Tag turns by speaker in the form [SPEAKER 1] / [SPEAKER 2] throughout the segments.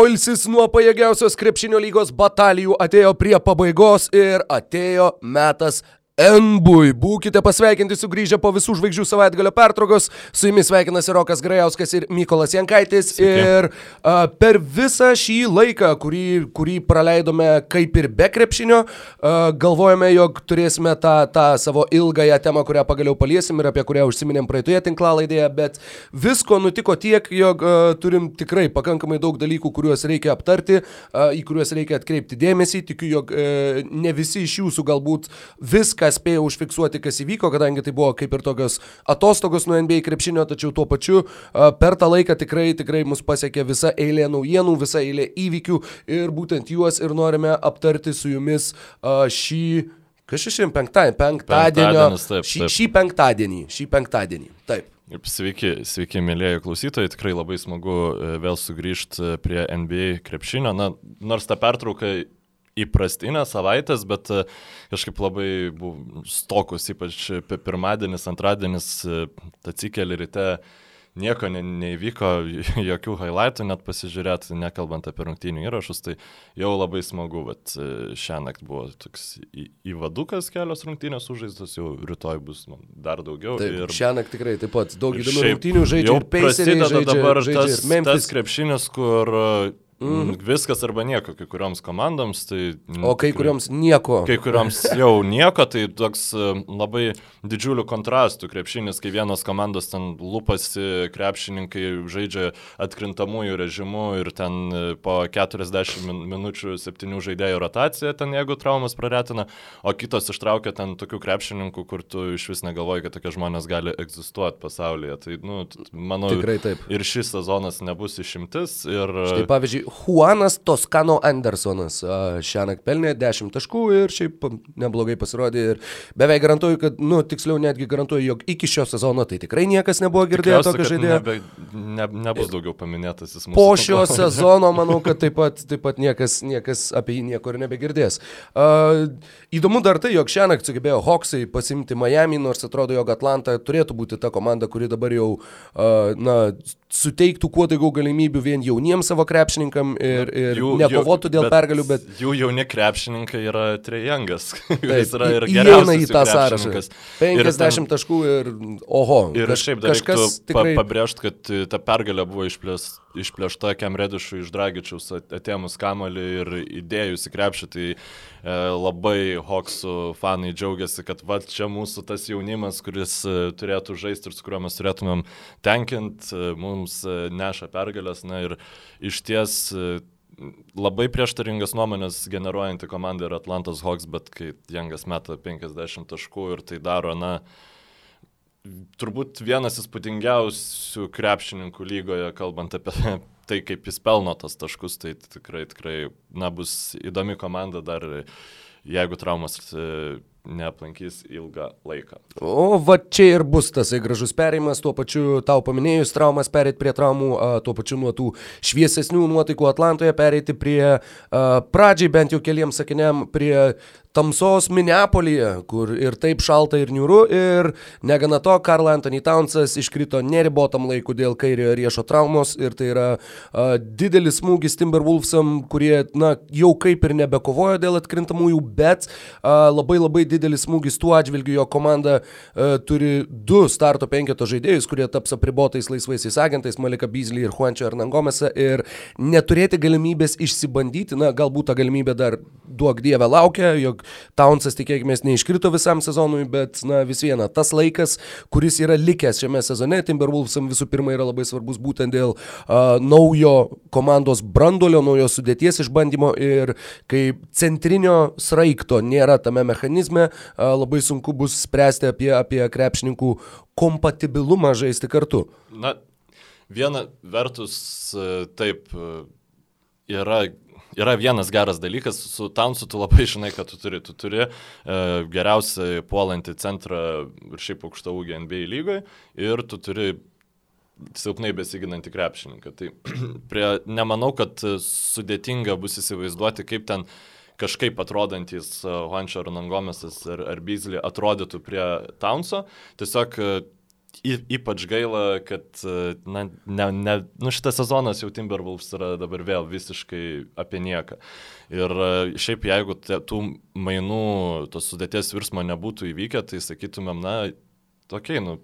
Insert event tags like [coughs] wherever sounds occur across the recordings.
[SPEAKER 1] Poilsis nuo pajėgiausios krepšinio lygos batalijų atėjo prie pabaigos ir atėjo metas Enbui. Būkite pasveikinti sugrįžę po visų žvaigždžių savaitgalio pertraukos. Su jumis sveikinasi Rokas Grajauskas ir Mykolas Jankaitis. Sveiki. Ir uh, per visą šį laiką, kurį, kurį praleidome kaip ir be krepšinio, uh, galvojame, jog turėsime tą, tą savo ilgąją temą, kurią pagaliau paliesim ir apie kurią užsiminėm praeitoje tinklalaidėje, bet visko nutiko tiek, jog uh, turim tikrai pakankamai daug dalykų, kuriuos reikia aptarti, uh, į kuriuos reikia atkreipti dėmesį. Tikiu, jog uh, ne visi iš jūsų galbūt viską spėjo užfiksuoti, kas įvyko, kadangi tai buvo kaip ir tokios atostogos nuo NBA krepšinio, tačiau tuo pačiu per tą laiką tikrai, tikrai mus pasiekė visa eilė naujienų, visa eilė įvykių ir būtent juos ir norime aptarti su jumis šį Kas šiandien penktadienį? Penktadienio. Taip, taip. Šį, šį penktadienį. Šį penktadienį. Taip.
[SPEAKER 2] Sveiki, sveiki, mėlyjeji klausytojai. Tikrai labai smagu e, vėl sugrįžti e, prie NBA krepšinio. Na, nors ta pertrauka įprastinės savaitės, bet e, kažkaip labai buvo stokus, ypač pirmadienis, antradienis, e, atsikeli ryte nieko ne, neįvyko, [laughs] jokių highlightų net pasižiūrėti, nekalbant apie rungtynių įrašus, tai jau labai smagu, bet šią naktį buvo toks įvadukas kelios rungtynės sužaistos, jau rytoj bus man, dar daugiau.
[SPEAKER 1] Taip, ir šią naktį tikrai taip pat daug įdomių rungtynių žaidžia. Jau
[SPEAKER 2] prasideda dabar žaidžia, tas, tas krepšinis, kur Mm. Viskas arba nieko, kai kurioms komandoms tai...
[SPEAKER 1] O kai kurioms nieko.
[SPEAKER 2] Kai kurioms [laughs] jau nieko, tai toks e, labai didžiulių kontrastų krepšinis, kai vienos komandos ten lupasi, krepšininkai žaidžia atkrintamųjų režimų ir ten e, po 40 min minučių septynių žaidėjų rotacija, ten jeigu traumas praretina, o kitos ištraukia ten tokių krepšininkų, kur tu iš vis negalvoji, kad tokie žmonės gali egzistuoti pasaulyje. Tai, nu, manau, ir šis sezonas nebus išimtis. Ir...
[SPEAKER 1] Štai pavyzdžiui, Juanas Toskano Andersonas šią naktį pelnė 10 taškų ir šiaip neblogai pasirodė ir beveik garantuoju, kad, nu, tiksliau netgi garantuoju, jog iki šio sezono tai tikrai niekas nebuvo girdėjęs tokio žaidėjo.
[SPEAKER 2] Nebe, ne, nebus daugiau paminėtas jis mūsų.
[SPEAKER 1] Po šio sezono manau, kad [laughs] taip pat, taip pat niekas, niekas apie jį nieko ir nebegirdės. Uh, įdomu dar tai, jog šią naktį sugebėjo Hawksai pasimti Miami, nors atrodo, jog Atlanta turėtų būti ta komanda, kuri dabar jau, uh, na, suteiktų kuo daugiau galimybių vien jauniems savo krepšininkam ir, ir jų, nekovotų dėl bet pergalių, bet...
[SPEAKER 2] Jų jauni krepšininkai yra Trejangas, [laughs]
[SPEAKER 1] kuris yra ir geriausias į tą sąrašą. 50 ten... taškų ir oho.
[SPEAKER 2] Ir kaž, šiaip kažkas tikrai... pabrėžt, kad ta pergalė buvo išplės, išplėšta Kemredišų iš Dragičiaus atėmus kamalį ir įdėjus į krepšį, tai E, labai Hoksų fanai džiaugiasi, kad va čia mūsų tas jaunimas, kuris e, turėtų žaisti ir su kuriuo mes turėtumėm tenkint, e, mums neša pergalės. Na ir iš ties labai prieštaringas nuomonės generuojanti komanda yra Atlantas Hawks, bet kai Jangas meta 50 taškų ir tai daro, na, turbūt vienas įspūdingiausių krepšininkų lygoje, kalbant apie [laughs] tai, kaip jis pelno tas taškus, tai tikrai, tikrai, na, bus įdomi komanda dar, jeigu traumas e, neaplankys ilgą laiką.
[SPEAKER 1] O va čia ir bus tas gražus perėjimas, tuo pačiu tau paminėjus traumas perėti prie traumų, tuo pačiu nuo tų šviesesnių nuotaikų Atlantoje perėti prie pradžiai bent jau keliam sakiniam prie tamsos Minneapolyje, kur ir taip šalta ir niūru ir negana to, Karl Anthony Townsas iškrito neribotam laiku dėl kairiojo riešo traumos ir tai yra a, didelis smūgis Timberwolvesam, kurie, na, jau kaip ir nebekovojo dėl atkrintamųjų, bet a, labai labai didelis smūgis tuo atžvilgiu, jo komanda uh, turi du starto penketo žaidėjus, kurie taps apribotais laisvaisiais agentais, Malika Beasley ir Juančio Ernangomėse ir neturėti galimybės išsibandyti, na, galbūt ta galimybė dar duok dievę laukia, jog Townsas tikėkime neiškrito visam sezonui, bet, na, vis viena, tas laikas, kuris yra likęs šiame sezone, Timberwolvesam visų pirma yra labai svarbus būtent dėl uh, naujo komandos brandolio, naujo sudėties išbandymo ir kai centrinio sraigto nėra tame mechanizme, prasme labai sunku bus spręsti apie, apie krepšininkų kompatibilumą žaisti kartu.
[SPEAKER 2] Na, viena vertus, taip, yra yra vienas geras dalykas, su Townsu tu labai žinai, kad tu turi. Tu turi e, geriausiai puolantį centrą ir šiaip aukštą ūgį NBA lygoje ir tu turi silpnai besiginantį krepšininką. Tai [clears throat] prie, nemanau, kad sudėtinga bus įsivaizduoti, kaip ten kažkaip atrodantis Juančio Arnangomesas ar, ar Beasley atrodytų prie Townso. Tiesiog e, ypač gaila, kad na, ne, ne, nu, šitas sezonas jau Timberwolves yra dabar vėl visiškai apie nieką. Ir šiaip jeigu te, tų mainų, tos sudėties virsmo nebūtų įvykę, tai sakytumėm, na, tokiai, nu,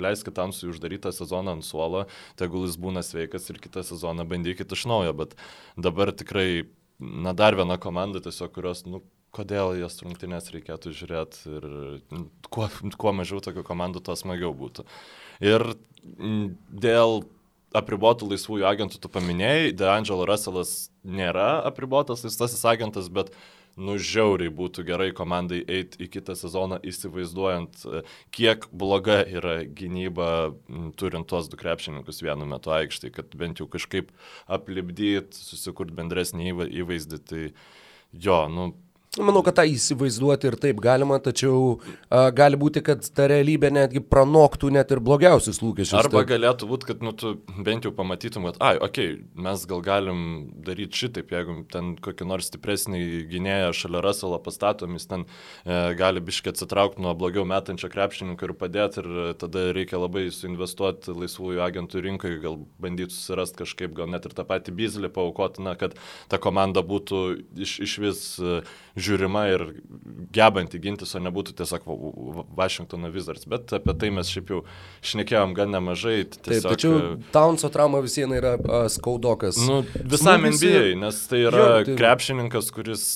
[SPEAKER 2] leiskit Tamsui uždarytą sezoną ant suolo, tegul jis būna sveikas ir kitą sezoną bandykit iš naujo, bet dabar tikrai, na, dar viena komanda tiesiog, kurios, nu, kodėl jas rungtynės reikėtų žiūrėti ir kuo, kuo mažiau tokių komandų, to smagiau būtų. Ir dėl apribotų laisvųjų agentų tu paminėjai, DeAngelo Russellas nėra apribotas laisvasis agentas, bet nu žiauriai būtų gerai komandai eiti į kitą sezoną įsivaizduojant, e, kiek bloga yra gynyba turint tuos du krepšininkus vienu metu aikštai, kad bent jau kažkaip aplipdyti, susikurti bendresnį įvaizdį. Tai jo, nu,
[SPEAKER 1] Manau, kad tą įsivaizduoti ir taip galima, tačiau a, gali būti, kad ta realybė netgi pranoktų net ir blogiausius lūkesčius.
[SPEAKER 2] Arba tai... galėtų būti, kad nu, tu bent jau pamatytum, kad, ai, okei, okay, mes gal galim daryti šitaip, jeigu ten kokį nors stipresnį gynėją šalia Russellą pastatom, jis ten e, gali biškai atsitraukti nuo blogiau metančio krepšininko ir padėti ir tada reikia labai suinvestuoti laisvųjų agentų rinkai, gal bandyti susirasti kažkaip, gal net ir tą patį bizlį paukotina, kad ta komanda būtų iš, iš vis e, žiūrima ir gebanti gintis, o nebūtų tiesiog Washingtono Wizards. Bet apie tai mes šiaip jau šnekėjom gan nemažai.
[SPEAKER 1] Tiesiog, Taip, tačiau e, Townso trauma vis viena yra uh, skaudokas.
[SPEAKER 2] Nu, visam NBA, nes tai yra jo, tai... krepšininkas, kuris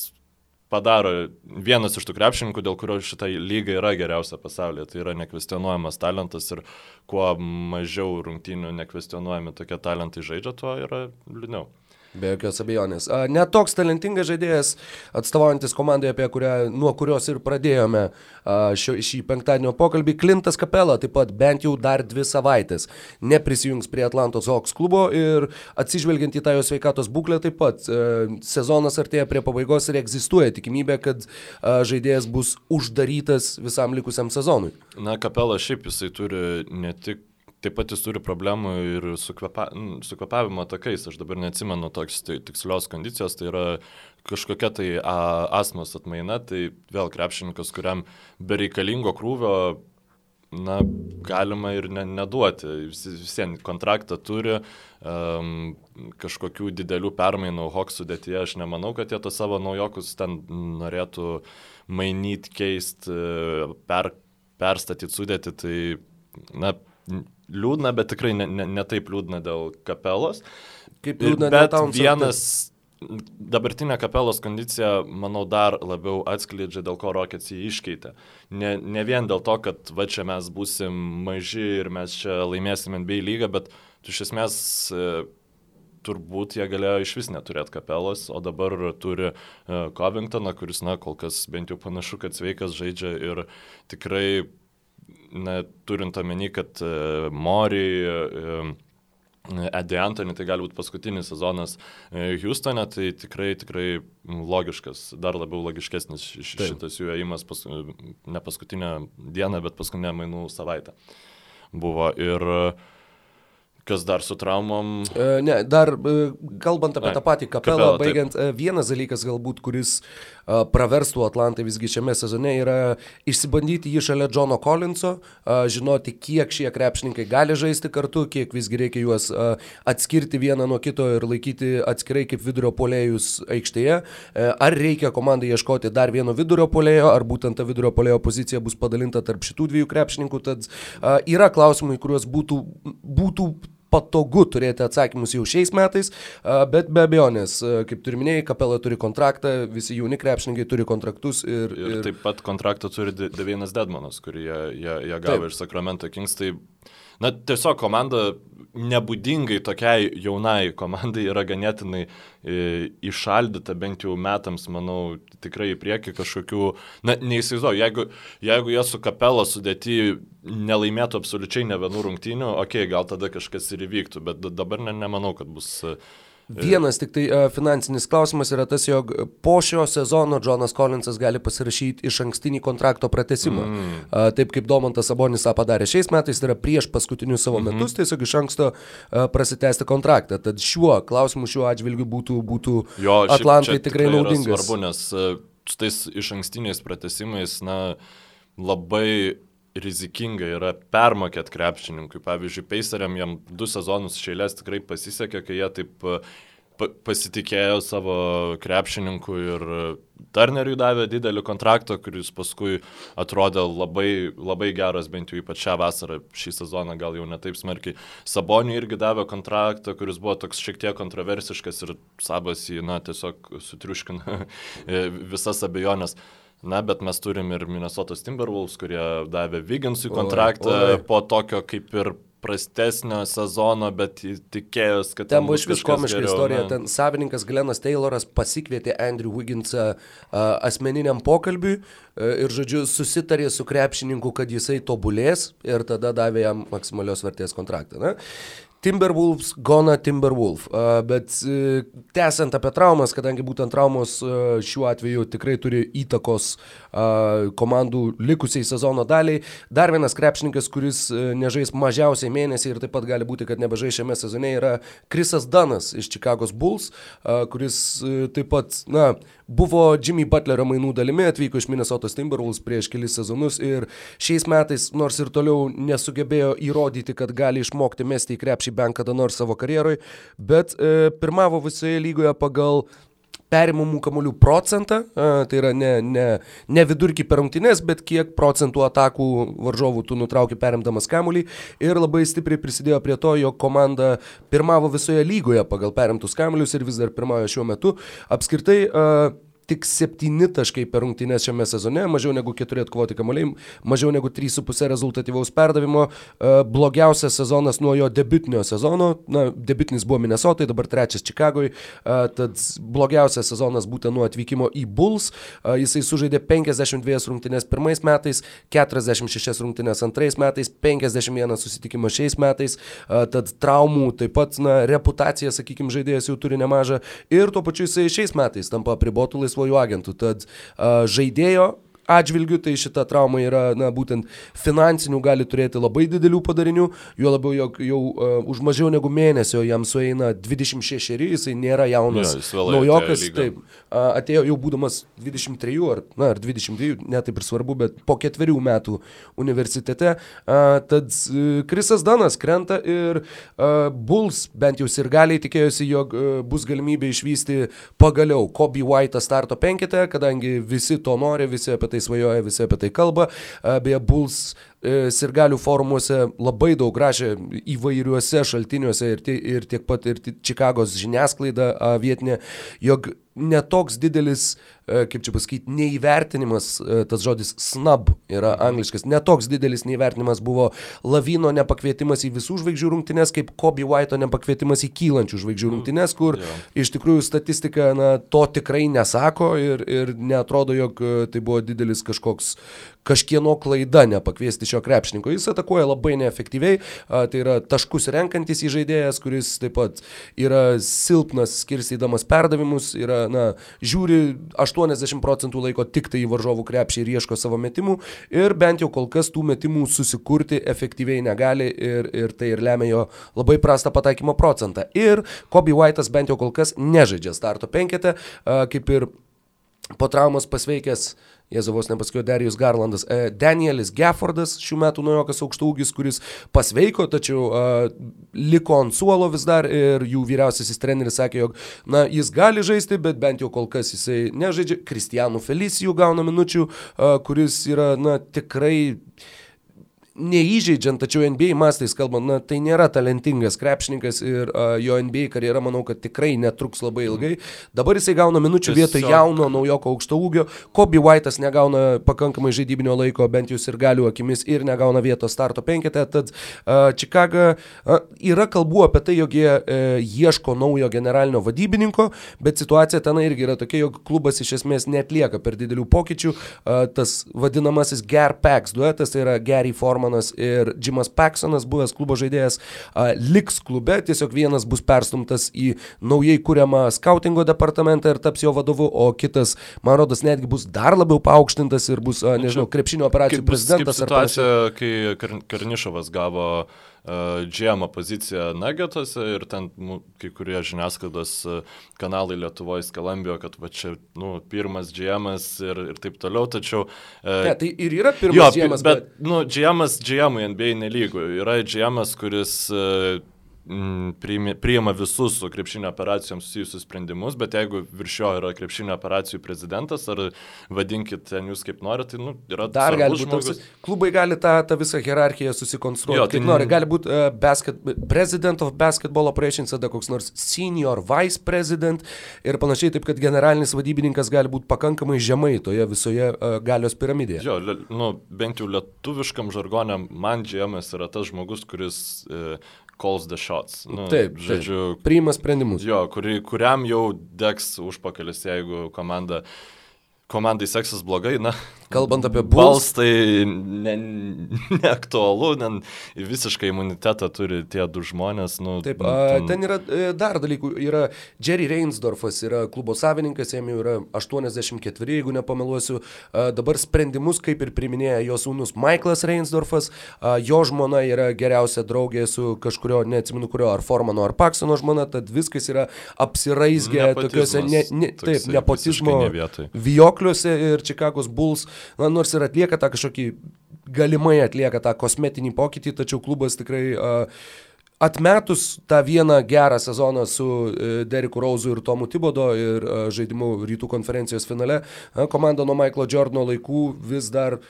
[SPEAKER 2] padaro vienas iš tų krepšininkų, dėl kurio šitą lygą yra geriausia pasaulyje. Tai yra nekvestionuojamas talentas ir kuo mažiau rungtynių nekvestionuojami tokie talentai žaidžia, tuo yra liūdniau.
[SPEAKER 1] Be jokios abejonės. Net toks talentingas žaidėjas, atstovaujantis komandai, apie kurią, nuo kurios ir pradėjome šio, šį penktadienio pokalbį, Klintas Kapela, taip pat bent jau dar dvi savaitės neprisijungs prie Atlantos Hawks klubo ir atsižvelgiant į tą jo sveikatos būklę, taip pat sezonas artėja prie pabaigos ir egzistuoja tikimybė, kad žaidėjas bus uždarytas visam likusiam sezonui.
[SPEAKER 2] Na, Kapela šiaip jisai turi ne tik Taip pat jis turi problemų ir su, kvepa, su kvepavimo takais. Aš dabar neatsimenu toks tai, tikslios kondicijos, tai yra kažkokia tai a, asmos atmaina, tai vėl krepšininkas, kuriam bereikalingo krūvio na, galima ir ne, neduoti. Vis, visien kontraktą turi, um, kažkokių didelių permainų Hawks sudėtyje, aš nemanau, kad jie to savo naujokus ten norėtų mainyti, keisti, per, perstatyti sudėti. Tai, na, liūdna, bet tikrai ne, ne, ne taip liūdna dėl kapelos.
[SPEAKER 1] Kaip liūdna
[SPEAKER 2] bet dėl. Vienas dabartinė kapelos kondicija, manau, dar labiau atskleidžia, dėl ko Rockets jį iškeitė. Ne, ne vien dėl to, kad va čia mes busim maži ir mes čia laimėsim NBA lygą, bet iš esmės e, turbūt jie galėjo iš vis neturėti kapelos, o dabar turi uh, Covingtoną, kuris, na, kol kas bent jau panašu, kad sveikas žaidžia ir tikrai na, turint omeny, kad uh, Mori, uh, Eddie Antony, tai gali būti paskutinis sezonas Houstone, tai tikrai, tikrai logiškas, dar labiau logiškesnis šitas jų ėjimas, pas, ne paskutinę dieną, bet paskutinę mainų savaitę buvo. Ir uh, Kas dar su traumom?
[SPEAKER 1] E, ne, dar e, kalbant apie Ai, tą patį kapelą, kapelą baigiant, taip. E, vienas dalykas galbūt, kuris praverstų Atlantai visgi šiame sezone, yra išsibandyti jį šalia Džono Collinso, žinoti, kiek šie krepšininkai gali žaisti kartu, kiek visgi reikia juos atskirti vieną nuo kito ir laikyti atskirai kaip vidurio polėjus aikštėje. Ar reikia komandai ieškoti dar vieno vidurio polėjo, ar būtent ta vidurio polėjo pozicija bus padalinta tarp šitų dviejų krepšininkų. Tad yra klausimai, kuriuos būtų, būtų patogu turėti atsakymus jau šiais metais, bet be abejonės, kaip turi minėjai, Kapela turi kontraktą, visi jauni krepšininkai turi kontraktus ir...
[SPEAKER 2] Ir, ir taip pat kontraktą turi Devienas Dedmanas, kurį jie, jie, jie gavo taip. iš Sacramento Kings. Tai, na, tiesiog komanda nebūdingai tokiai jaunai komandai yra ganėtinai e, išaldyta bent jau metams, manau, tikrai į priekį kažkokių, na, neįsivaizduoju, jeigu, jeigu jie su kapela sudėti nelaimėtų absoliučiai ne vienų rungtynių, okei, okay, gal tada kažkas ir įvyktų, bet dabar ne, nemanau, kad bus
[SPEAKER 1] Vienas tik tai uh, finansinis klausimas yra tas, jog po šio sezono Jonas Collinsas gali pasirašyti iš ankstinį kontrakto pratesimą. Mm. Uh, taip kaip Domantas Sabonis tą padarė šiais metais, tai yra prieš paskutinius savo mm -hmm. metus, tiesiog iš anksto uh, prasitęsti kontraktą. Tad šiuo klausimu, šiuo atžvilgiu būtų, būtų jo, Atlantai tikrai naudingas.
[SPEAKER 2] Svarbu, nes su tais iš ankstiniais pratesimais, na, labai rizikinga yra permokėt krepšininkui. Pavyzdžiui, Paceriam jam du sezonus šeilės tikrai pasisekė, kai jie taip pasitikėjo savo krepšininku ir Turneriui davė didelį kontraktą, kuris paskui atrodė labai, labai geras, bent jau ypač šią vasarą, šį sezoną gal jau netaip smarkiai. Saboniui irgi davė kontraktą, kuris buvo toks šiek tiek kontroversiškas ir Sabas jį, na, tiesiog sutriuškina [laughs] visas abejonės. Na, bet mes turim ir Minnesotos Timberwolves, kurie davė Viginsui kontraktą oi, oi. po tokio kaip ir prastesnio sezono, bet tikėjos, kad
[SPEAKER 1] ten bus išvis komiška geriau, istorija. Ne? Ten savininkas Glenas Tayloras pasikvietė Andrew Wigginsą asmeniniam pokalbiui ir, žodžiu, susitarė su krepšininku, kad jisai tobulės ir tada davė jam maksimalios vertės kontraktą. Na? Timberwolves, gona Timberwolf. Bet uh, tęsiant apie traumas, kadangi būtent traumos uh, šiuo atveju tikrai turi įtakos komandų likusiai sezono daliai. Dar vienas krepšininkas, kuris uh, nežais mažiausiai mėnesį ir taip pat gali būti, kad nebežais šiame sezone, yra Krisas Danas iš Chicago's Bulls, kuris taip pat, na, buvo Jimmy Butlerio mainų dalimi, atvyko iš Minnesota Timberwolves prieš kelis sezonus ir šiais metais, nors ir toliau nesugebėjo įrodyti, kad gali išmokti mesti į krepšį bent kada nors savo karjeroj, bet e, pirmavo visoje lygoje pagal perimamų kamolių procentą, tai yra ne, ne, ne vidurkį per rungtynės, bet kiek procentų atakų varžovų tu nutrauki perimdamas kamolį ir labai stipriai prisidėjo prie to, jog komanda pirmavo visoje lygoje pagal perimtus kamolius ir vis dar pirmauja šiuo metu. Apskritai, uh, tik 7 taškai per rungtynės šiame sezone, mažiau negu 4 atkovoti kamuoliai, mažiau negu 3,5 rezultatyvaus perdavimo, e, blogiausias sezonas nuo jo debutinio sezono, na, debutinis buvo Minnesotai, dabar trečias Čikagoje, tad blogiausias sezonas būtent nuo atvykimo į Bulls, e, jisai sužaidė 52 rungtynės pirmais metais, 46 rungtynės antrais metais, 51 susitikimą šiais metais, e, tad traumų taip pat, na, reputacija, sakykime, žaidėjas jau turi nemažą. Ir tuo pačiu jisai šiais metais tampa apribotų laisvų laisvojų agentų. Tad uh, žaidėjo atžvilgių, tai šita trauma yra, na, būtent finansinių gali turėti labai didelių padarinių, juo labiau, jog jau uh, už mažiau negu mėnesio jam sueina 26, jisai nėra jaunas ja, naujokas, taip, uh, atėjo jau būdamas 23 ar, na, ar 22, netaip ir svarbu, bet po ketverių metų universitete, uh, tad uh, Krisas Danas krenta ir uh, Bulls bent jau ir galiai tikėjosi, jog uh, bus galimybė išvysti pagaliau Kobe White'ą starto penketę, kadangi visi to nori, visi apie tai tai svajoja, visi apie tai kalba. Beje, Bulls sirgalių forumuose labai daug rašė įvairiuose šaltiniuose ir, ir tiek pat ir Čikagos žiniasklaida vietinė, jog netoks didelis, e, kaip čia pasakyti, neįvertinimas, e, tas žodis snub yra angliškas, netoks didelis neįvertinimas buvo Lavino nepakvietimas į visų žvaigždžių rungtynes, kaip Kobe White'o nepakvietimas į kylančių žvaigždžių mm. rungtynes, kur yeah. iš tikrųjų statistika na, to tikrai nesako ir, ir netrodo, jog e, tai buvo didelis kažkoks kažkieno klaida nepakviesti šio krepšininko. Jis atakuoja labai neefektyviai, tai yra taškus renkantis į žaidėjas, kuris taip pat yra silpnas skirstydamas perdavimus, yra na, žiūri 80 procentų laiko tik tai į varžovų krepšį ir ieško savo metimų ir bent jau kol kas tų metimų susikurti efektyviai negali ir, ir tai ir lemia jo labai prastą pataikymo procentą. Ir Kobe White'as bent jau kol kas nežaidžia starto penketę, kaip ir po traumos pasveikęs Jėzovos nepasakiau Darius Garlandas. E, Danielis Geffordas, šių metų naujokas aukštaūgis, kuris pasveiko, tačiau uh, liko ant suolo vis dar ir jų vyriausiasis treneris sakė, jog na, jis gali žaisti, bet bent jau kol kas jisai nežaidžia. Kristijanų Felicijų gauna minučių, uh, kuris yra na, tikrai neįžeidžiant, tačiau NBA mastais kalbant, na, tai nėra talentingas krepšininkas ir uh, jo NBA karjera, manau, kad tikrai netruks labai ilgai. Dabar jisai gauna minučių Tiesiog... vietoj jauno naujoko aukšto ūgio, Kobe White'as negauna pakankamai žaidybinio laiko, bent jūs ir galių akimis, ir negauna vietos starto penketę, tad uh, Chicago uh, yra kalbų apie tai, jog jie uh, ieško naujo generalinio vadybininko, bet situacija ten irgi yra tokia, jog klubas iš esmės netlieka per didelių pokyčių, uh, tas vadinamasis Ger Pax duetas, tai yra Gary Forman Bermanas ir Jimas Paxsonas, buvęs klubo žaidėjas, liks klube, tiesiog vienas bus perstumtas į naujai kūriamą skautingo departamentą ir taps jo vadovu, o kitas, man rodos, netgi bus dar labiau paaukštintas ir bus, nežinau, krepšinio operacijų kaip, prezidentas.
[SPEAKER 2] Kaip situacija, kai Karnišovas gavo GM poziciją Nuggetuose ir ten nu, kai kurie žiniasklaidos kanalai Lietuvoje skalambėjo, kad va čia nu, pirmas GM ir, ir taip toliau, tačiau...
[SPEAKER 1] Ne, tai ir yra pirmas
[SPEAKER 2] jo, GM. Bet, nu, GM, GM NBA nelygų. Yra GM, kuris Mm, priima visus su krepšinio operacijom susijusius sprendimus, bet jeigu virš jo yra krepšinio operacijų prezidentas, ar vadinkit ten jūs kaip norite, tai nu, yra
[SPEAKER 1] dar gali būti toks. Klubai gali tą, tą visą hierarchiją susikonstruoti. Jo, tai kaip nori, gali būti uh, basket, president of basketball operations, tada koks nors senior vice president ir panašiai, taip kad generalinis vadybininkas gali būti pakankamai žemai toje visoje uh, galios piramidėje.
[SPEAKER 2] Jo, le, nu, bent jau lietuviškam žargonėm man džiemas yra tas žmogus, kuris uh, calls the shots.
[SPEAKER 1] Nu, taip, žodžiu, taip. priima sprendimus.
[SPEAKER 2] Jo, kuri, kuriam jau degs užpakalis, jeigu komanda komandai seksis blogai, na.
[SPEAKER 1] Kalbant apie Bulls,
[SPEAKER 2] tai neaktualu, ne, ne visiškai imunitetą turi tie du žmonės. Nu,
[SPEAKER 1] Taip, a, ten yra e, dar dalykų. Yra Jerry Reinsdorfas, yra klubo savininkas, jam jau yra 84, jeigu nepameluosiu. A, dabar sprendimus, kaip ir priminėja jo sūnus Michaelas Reinsdorfas, a, jo žmona yra geriausia draugė su kažkurio, neatsimenu kurio, ar Formano, ar Paksono žmona, tad viskas yra apsiraizgę tokiuose, ne, ne, taip, nepotizmo vijok medžiokliuose ir Čikagos Bulls, na, nors ir atlieka tą kažkokį, galimai atlieka tą kosmetinį pokytį, tačiau klubas tikrai uh, Atmetus tą vieną gerą sezoną su uh, Deriku Rauzu ir Tomu Tibodo ir žaidimu rytų konferencijos finale, komanda nuo Michaelo Jordano laikų vis dar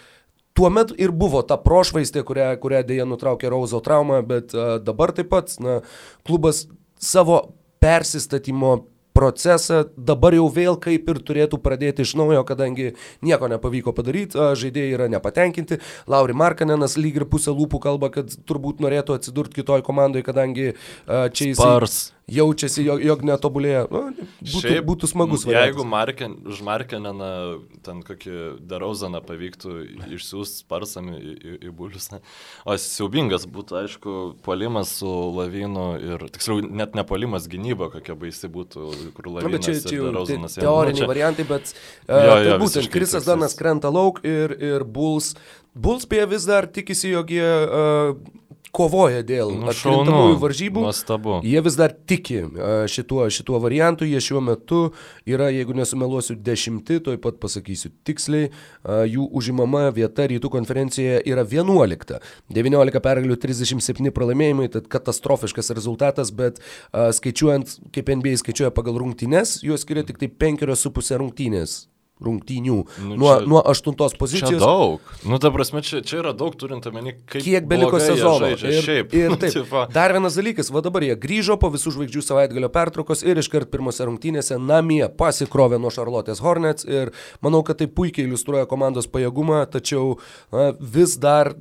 [SPEAKER 1] Tuomet ir buvo ta prošvaistė, kurią, kurią dėja nutraukė Rauzo trauma, bet dabar taip pat na, klubas savo persistatymo procesą dabar jau vėl kaip ir turėtų pradėti iš naujo, kadangi nieko nepavyko padaryti, žaidėjai yra nepatenkinti. Lauri Markanenas lyg ir pusę lūpų kalba, kad turbūt norėtų atsidurti kitoj komandai, kadangi čia jis...
[SPEAKER 2] Spars
[SPEAKER 1] jaučiasi, jog, jog netobulėja. Nu, būtų, Šiaip, būtų smagus
[SPEAKER 2] variantas. Jeigu Marken, už Markeneną ten kokį Darauzaną pavyktų išsiųsti sparsam į, į, į bulius, o siaubingas būtų, aišku, polimas su lavinu ir, tiksliau, net ne polimas gynyba, kokia baisi būtų, kur lavinas. Na, bet čia, čia jau te,
[SPEAKER 1] teoriniai čia... variantai, bet uh, jo, jo, tai būtent Krisas Danas krenta lauk ir, ir Bulls. Bulls beje vis dar tikisi, jog jie uh, kovoja dėl nu, atkrintamųjų varžybų.
[SPEAKER 2] Nuostabu.
[SPEAKER 1] Jie vis dar tiki šituo, šituo variantu, jie šiuo metu yra, jeigu nesumeluosiu, dešimti, toj pat pasakysiu tiksliai, jų užimama vieta rytų konferencijoje yra 11. 19 pergalių, 37 pralaimėjimai, tad katastrofiškas rezultatas, bet skaičiuojant, kaip NBA skaičiuoja pagal rungtynes, juos skiria tik tai 5,5 rungtynės rungtynių nu, nuo, čia, nuo aštuntos pozicijos.
[SPEAKER 2] Čia daug. Nu, ta prasme, čia, čia yra daug turint omeny,
[SPEAKER 1] kiek beliko sezono.
[SPEAKER 2] Ir, šiaip.
[SPEAKER 1] ir taip. [laughs] Dar vienas dalykas, va dabar jie grįžo po visų žvaigždžių savaitgalio pertraukos ir iškart pirmose rungtynėse namie pasikrovė nuo Charlotte's Hornets ir manau, kad tai puikiai iliustruoja komandos pajėgumą, tačiau na, vis dar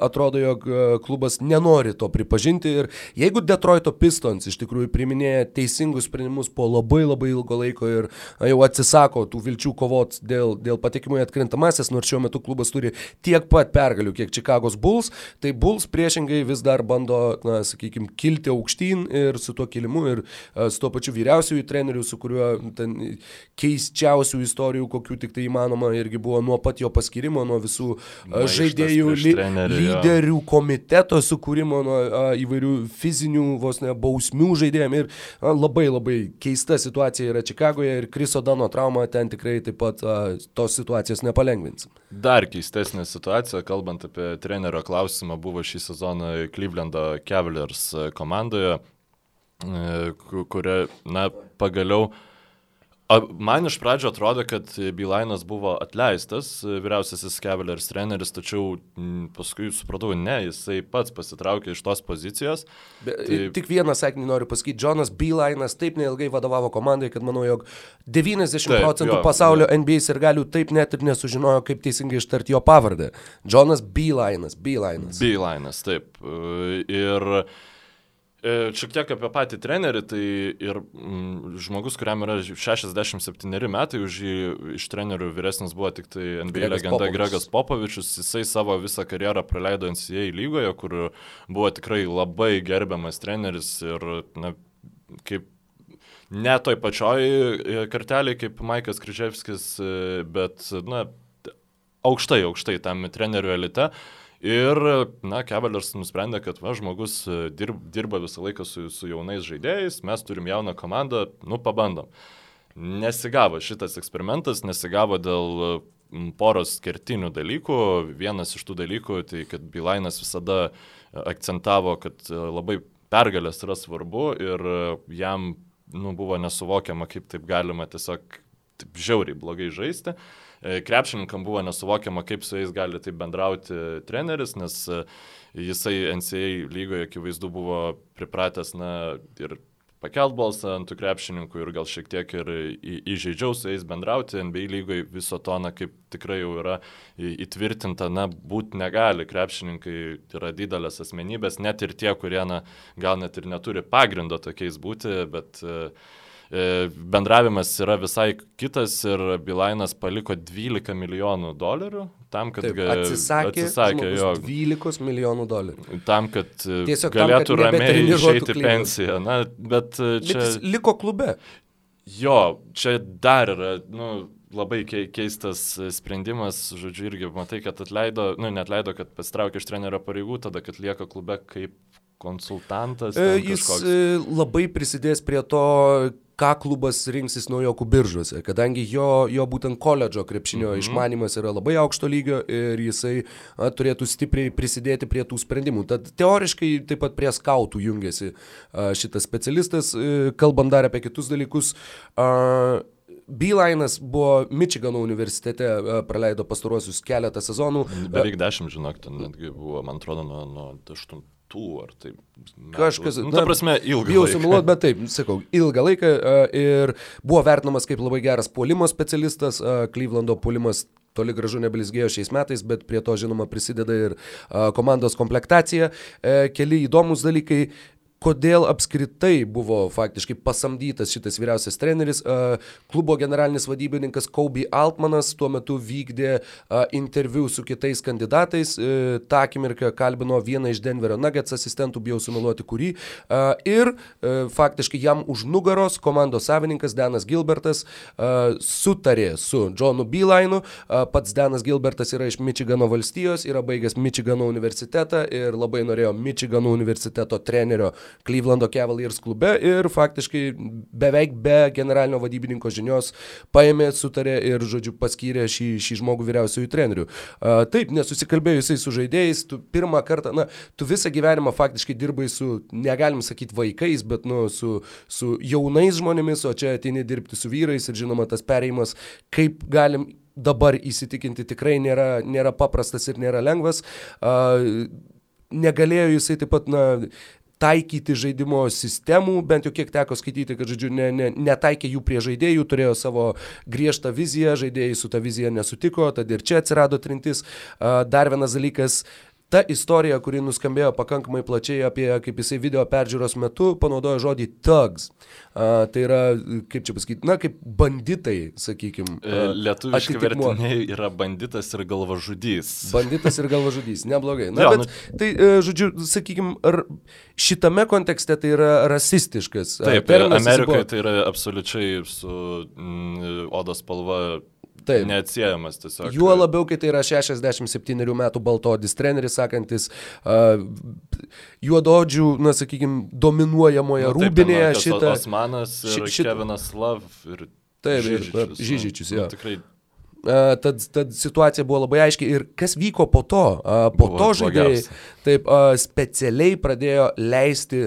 [SPEAKER 1] atrodo, jog e, klubas nenori to pripažinti ir jeigu Detroito Pistons iš tikrųjų priminėja teisingus sprendimus po labai labai ilgo laiko ir na, jau atsisako tų vilčių kovoti kovoti dėl, dėl patekimo į atkrintamasis, nors šiuo metu klubas turi tiek pat pergalių, kiek Čikagos Bulls, tai Bulls priešingai vis dar bando, na, sakykime, kilti aukštyn ir su tuo kilimu ir uh, su tuo pačiu vyriausiųjų treneriu, su kuriuo ten keisčiausių istorijų, kokių tik tai įmanoma, irgi buvo nuo pat jo paskirimo, nuo visų uh, žaidėjų, li, trenerių, lyderių jo. komiteto sukūrimo, nuo uh, įvairių fizinių, vos ne, bausmių žaidėjim ir uh, labai labai keista situacija yra Čikagoje ir Kriso Dano trauma ten tikrai taip pat a, tos situacijos nepalengvins.
[SPEAKER 2] Dar keistesnė situacija, kalbant apie trenerio klausimą, buvo šį sezoną Clevelando Cavaliers komandoje, e, kuria, na, pagaliau Man iš pradžio atrodo, kad Bilainas buvo atleistas, vyriausiasis Cavaliers treneris, tačiau paskui supratau, ne, jisai pats pasitraukė iš tos pozicijos.
[SPEAKER 1] Be, tai... Tik vieną sakinį noriu pasakyti, Jonas Bilainas taip neilgai vadovavo komandai, kad manau, jog 90 taip, procentų jo, pasaulio jo. NBA ir galių taip net ir nesužinojo, kaip teisingai ištarti jo pavardę. Jonas Bilainas, Bilainas.
[SPEAKER 2] Bilainas, taip. Ir E, šiek tiek apie patį trenerį, tai ir mm, žmogus, kuriam yra 67 metai, už jį iš trenerių vyresnis buvo tik tai NBA Gregas legenda Popovičius. Gregas Popovičius, jisai savo visą karjerą praleido NCAA lygoje, kur buvo tikrai labai gerbiamas treneris ir na, kaip ne toj pačioj e, kartelį kaip Maikas Kryževskis, e, bet na, aukštai, aukštai tam trenerių elite. Ir, na, Cavaliers nusprendė, kad, va, žmogus dirb, dirba visą laiką su, su jaunais žaidėjais, mes turim jauną komandą, nu, pabandom. Nesigavo šitas eksperimentas, nesigavo dėl poros kertinių dalykų. Vienas iš tų dalykų, tai kad Bilainas visada akcentavo, kad labai pergalės yra svarbu ir jam nu, buvo nesuvokiama, kaip taip galima tiesiog taip žiauriai blogai žaisti. E, krepšininkam buvo nesuvokiama, kaip su jais gali taip bendrauti treneris, nes e, jisai NCA lygoje akivaizdu buvo pripratęs, na, ir pakelt balsą ant tų krepšininkų ir gal šiek tiek ir įžeidžiau su jais bendrauti. NBA lygoje viso to, na, kaip tikrai jau yra įtvirtinta, na, būti negali. Krepšininkai yra didelės asmenybės, net ir tie, kurie, na, gal net ir neturi pagrindo tokiais būti, bet uh, E, bendravimas yra visai kitas ir Bilainas paliko 12 milijonų dolerių tam, kad
[SPEAKER 1] Taip, atsisakė, atsisakė jo 12 milijonų dolerių.
[SPEAKER 2] Tam, kad e, Tiesiog galėtų tam, kad ramiai išeiti pensiją. Na, bet e, čia... Bet
[SPEAKER 1] liko klube.
[SPEAKER 2] Jo, čia dar yra, nu, labai keistas sprendimas, žodžiu, irgi matai, kad atleido, nu, net leido, kad pastraukė iš trenerio pareigų, tada, kad lieka klube kaip konsultantas.
[SPEAKER 1] Jis kažkoks... labai prisidės prie to, ką klubas rinksis naujokų biržuose, kadangi jo, jo būtent koledžo krepšinio mhm. išmanimas yra labai aukšto lygio ir jisai a, turėtų stipriai prisidėti prie tų sprendimų. Tad teoriškai taip pat prie skautų jungiasi a, šitas specialistas, a, e, kalbant dar apie kitus dalykus. A, Beeline'as buvo Mičigano universitete, praleido pastaruosius keletą sezonų.
[SPEAKER 2] Beveik dešimt, žinok, ten netgi buvo, man atrodo, nuo, nuo aštuntų metų, ar tai... Metų.
[SPEAKER 1] Kažkas,
[SPEAKER 2] nu, ta prasme, ilgą
[SPEAKER 1] bijau laiką. Bijau sumuoluoti, bet taip, sakau, ilgą laiką ir buvo vertinamas kaip labai geras puolimo specialistas, Klyvlando puolimas toli gražu neblizgėjo šiais metais, bet prie to žinoma prisideda ir komandos komplektacija. E, keli įdomus dalykai, kodėl apskritai buvo faktiškai pasamdytas šitas vyriausias treneris. Klubo generalinis vadybininkas Kobe Altmanas tuo metu vykdė interviu su kitais kandidatais. E, Ta akimirka kalbino vieną iš Denverio Nuggets asistentų, bijau sumeluoti kurį. Ir e, faktiškai jam už nugaros komandos savininkas Danas Gilbertas sutarė su Johnu Beelineu. Pats Danas Gilbertas yra iš Michigano valstijos, yra baigęs Michigano universitetą ir labai norėjo Michigano universiteto trenerio Clevelando Cavaliers klube ir faktiškai beveik be generalinio vadybininko žinios paėmė, sutarė ir, žodžiu, paskyrė šį, šį žmogų vyriausiųjų trenerių. Taip, nesusikalbėjusiai su žaidėjais, tu pirmą kartą, na, tu visą gyvenimą faktiškai dirbai su, negalim sakyti, vaikais, bet, nu, su, su jaunais žmonėmis, o čia ateini dirbti su vyrais ir, žinoma, tas perėjimas, kaip galim dabar įsitikinti tikrai nėra, nėra paprastas ir nėra lengvas. Uh, negalėjo jisai taip pat, na, taikyti žaidimo sistemų, bent jau kiek teko skaityti, kad, žodžiu, ne, ne, netaikė jų prie žaidėjų, turėjo savo griežtą viziją, žaidėjai su ta vizija nesutiko, tad ir čia atsirado trintis. Dar vienas dalykas, ta istorija, kuri nuskambėjo pakankamai plačiai apie, kaip jisai video peržiūros metu panaudojo žodį thugs. Uh, tai yra, kaip čia pasakyti, na, kaip banditai, sakykime.
[SPEAKER 2] Lietuviškai vertiniai yra banditas ir galvažudys.
[SPEAKER 1] Banditas ir galvažudys, neblogai. Na, jo, bet, nu... tai, uh, žodžiu, sakykime, šitame kontekste tai yra rasistiškas.
[SPEAKER 2] Taip, Amerikoje buvo... tai yra absoliučiai su mm, odos spalva Taip. Neatsiejamas tiesiog.
[SPEAKER 1] Juo labiau, kai tai yra 67 metų baltodis treneris, sakantis uh, juododžių, na, sakykime, dominuojamoje nu, rūbinėje šitą.
[SPEAKER 2] Osmanas ir šit, šit, Kevinas Lav ir
[SPEAKER 1] Taip, Žyžičius, ir Žyžičius, jo. Nu, tikrai tad, tad situacija buvo labai aiški ir kas vyko po to. Po buvo to žaidėjai taip specialiai pradėjo leisti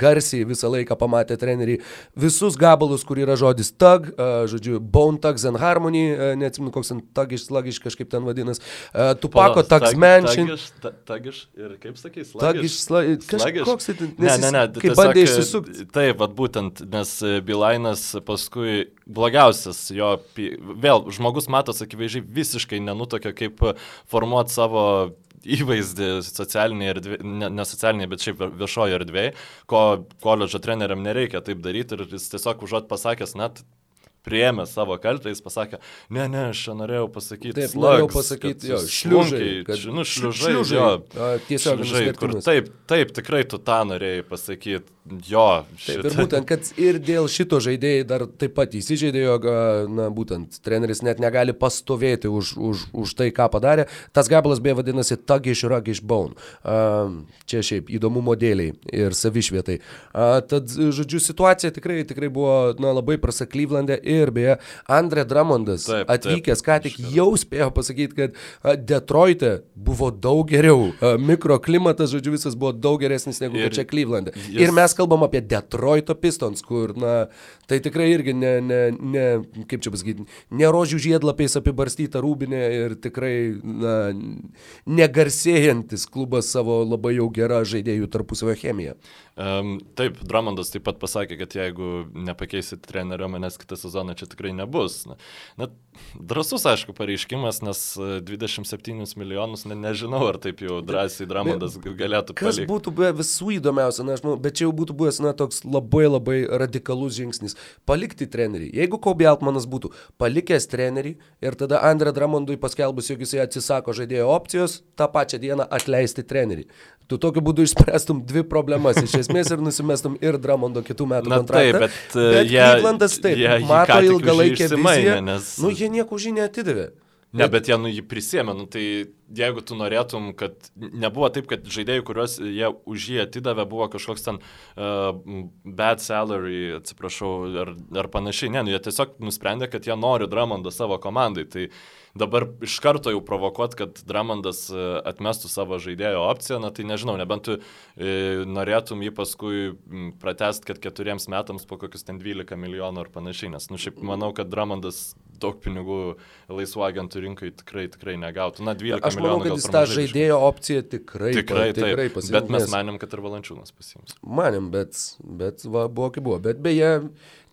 [SPEAKER 1] garsiai visą laiką pamatę treneriai visus gabalus, kur yra žodis tag, žodžiu, bone tugs and harmony, neatsimenu, koks ten tagiš, slagiš kažkaip ten vadinas, tupako tugs mention.
[SPEAKER 2] Tagiš ir kaip sakai,
[SPEAKER 1] slagiš. Tagiš, slagiš. Koks tai,
[SPEAKER 2] ne, ne, ne,
[SPEAKER 1] kaip bandė išsisukti.
[SPEAKER 2] Taip, vat būtent, nes Bilainas paskui blogiausias jo, vėl žmogus mato matos akivaizdžiai visiškai nenutokio, kaip formuoti savo įvaizdį socialinėje erdvėje, ne, ne socialinėje, bet šiaip viešoje erdvėje, ko koledžo treneriam nereikia taip daryti ir jis tiesiog užuot pasakęs, net priėmė savo kaltę, jis pasakė, ne, ne, aš norėjau pasakyti.
[SPEAKER 1] Taip, slugs, norėjau pasakyti, jo, šliužai.
[SPEAKER 2] Kad, nu, šliužai, šliužai, jo,
[SPEAKER 1] tiesiog šliužai,
[SPEAKER 2] kur taip, taip, tikrai tu tą norėjai pasakyti. Jo,
[SPEAKER 1] šitą. Taip, ir būtent, kad ir dėl šito žaidėjai dar taip pat įsižeidė, jog, na, būtent, treneris net negali pastovėti už, už, už tai, ką padarė. Tas gabalas beje vadinasi Tagish Ragish Bone. Čia šiaip įdomumo dėliai ir savišvietai. Tad, žodžiu, situacija tikrai, tikrai buvo, na, labai prasa Klyvlandė ir beje, Andre Dramondas taip, atvykęs, taip, ką tik jau spėjo pasakyti, kad Detroite buvo daug geriau. Mikroklimatas, žodžiu, visas buvo daug geresnis negu ir, čia Klyvlandė. Jis... Ir mes kalbam apie Detroito Pistons, kur, na, tai tikrai irgi ne, ne, ne kaip čia pasakyti, ne rožių žiedlapiais apibarstyta rūbinė ir tikrai, na, negarsėjantis klubas savo labai jau gerą žaidėjų tarpusavio chemiją.
[SPEAKER 2] Um, taip, Dramondas taip pat pasakė, kad jeigu nepakeisit trenerio, manęs kitą sezoną čia tikrai nebus. Na, na drasus, aišku, pareiškimas, nes 27 e, milijonus, ne, nežinau, ar taip jau drąsiai Dramondas galėtų
[SPEAKER 1] palikti. Kas būtų buvę visų įdomiausia, na, aš manau, bet čia jau būtų buvęs, na, toks labai labai radikalus žingsnis. Palikti trenerį. Jeigu Kobe Altmanas būtų palikęs trenerį ir tada Andrė Dramondui paskelbus, jog jisai atsisako žaidėjo opcijos, tą pačią dieną atleisti trenerį. Tu tokiu būdu išspręstum dvi problemas iš esmės ir nusimestum ir Dramondo kitų metų Na, kontraktą.
[SPEAKER 2] Taip, bet, bet jie,
[SPEAKER 1] Klyvlandas taip, jie, mato ilgalaikę viziją. Nes... Nu, jie nieko už jį neatidavė.
[SPEAKER 2] Ne, bet jie nu, jį prisėmė, nu, tai jeigu tu norėtum, kad nebuvo taip, kad žaidėjai, kuriuos jie už jį atidavė, buvo kažkoks ten uh, bad salary, atsiprašau, ar, ar panašiai, ne, nu, jie tiesiog nusprendė, kad jie nori Dramondą savo komandai. Tai dabar iš karto jau provokuot, kad Dramondas e, atmestų savo žaidėjo opciją, na tai nežinau, nebent tu e, norėtum jį paskui pratest, kad keturiems metams po kokius ten 12 milijonų ar panašiai, nes, nu, šiaip manau, kad Dramondas daug pinigų laisvų agentų rinkai tikrai, tikrai negautų. Na, 12 Aš
[SPEAKER 1] manau, kad jis tą žaidėjo opciją tikrai,
[SPEAKER 2] tikrai, pa, tikrai pasiims. Bet mes manėm, kad ir Valančiūnas pasiims.
[SPEAKER 1] Manėm, bet, bet va, buvo kaip buvo. Bet beje,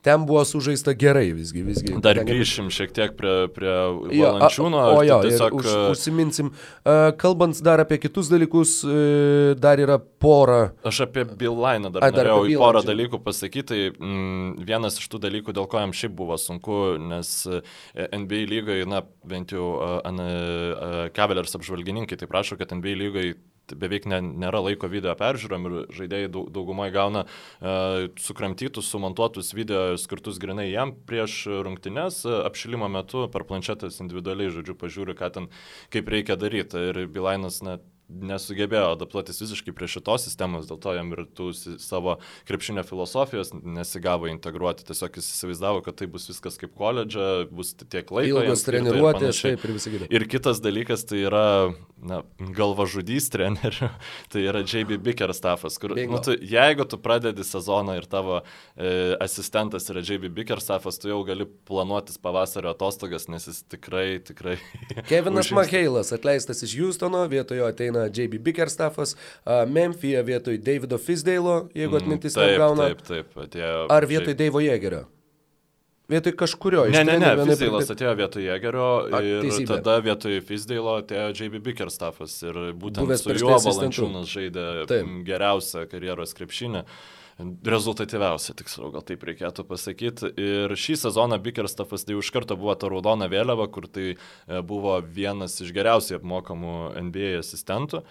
[SPEAKER 1] ten buvo sužaista gerai visgi. visgi
[SPEAKER 2] Dar ten... grįšim šiek tiek prie, prie Valančiūno.
[SPEAKER 1] O jo, tiesiog... už, užsiminsim. Uh, kalbant dar apie kitus dalykus, uh, dar yra pora.
[SPEAKER 2] Aš apie Bilainą dar, A, dar norėjau Bilan, porą dalykų pasakyti. Tai mm, vienas iš tų dalykų, dėl ko jam šiaip buvo sunku, nes NBA lygai, na, bent jau Cavaliers apžvalgininkai tai prašo, kad NBA lygai beveik ne, nėra laiko video peržiūrom ir žaidėjai daug, daugumoje gauna uh, sukramtytus, sumontuotus video skirtus grinai jam prieš rungtynes, uh, apšilimo metu per planšetės individualiai, žodžiu, pažiūri, ką ten, kaip reikia daryti. Ir Bilainas net nesugebėjo adaptuotis visiškai prie šitos sistemos, dėl to jam ir tų savo krepšinio filosofijos nesigavo integruoti. Tiesiog jis įsivaizdavo, kad tai bus viskas kaip koledža, bus tiek laiko.
[SPEAKER 1] Ilgas treniruotės, taip ir visi kiti.
[SPEAKER 2] Ir kitas dalykas tai yra na, galvažudys [laughs] trenerių, tai yra JB Bicker staffas, kur, nu, tu, jeigu tu pradedi sezoną ir tavo e, asistentas yra JB Bicker staffas, tu jau gali planuotis pavasario atostogas, nes jis tikrai, tikrai.
[SPEAKER 1] Kevinas Maheilas atleistas iš Houstono, vietojo ateina ateina JB Bickerstaffas, uh, Memphija vietoj Davido Fisdale'o, jeigu mm, atmintis mm, neapgauna.
[SPEAKER 2] Taip, taip, atėjo.
[SPEAKER 1] Ar vietoj šiaip... Deivo Jėgerio? Vietoj kažkurio iš
[SPEAKER 2] Ne, ne, ne, Fisdailas atėjo vietoj Jėgerio ir teisybė. tada vietoj Fisdailo atėjo JB Bickerstaffas ir būtent Buvęs su juo Valančiūnas žaidė taip. geriausią karjeros krepšinį. Rezultatyviausia, tiksliau, gal taip reikėtų pasakyti. Ir šį sezoną Bickerstaffas tai iš karto buvo ta raudona vėliava, kur tai e, buvo vienas iš geriausiai apmokamų NBA asistentų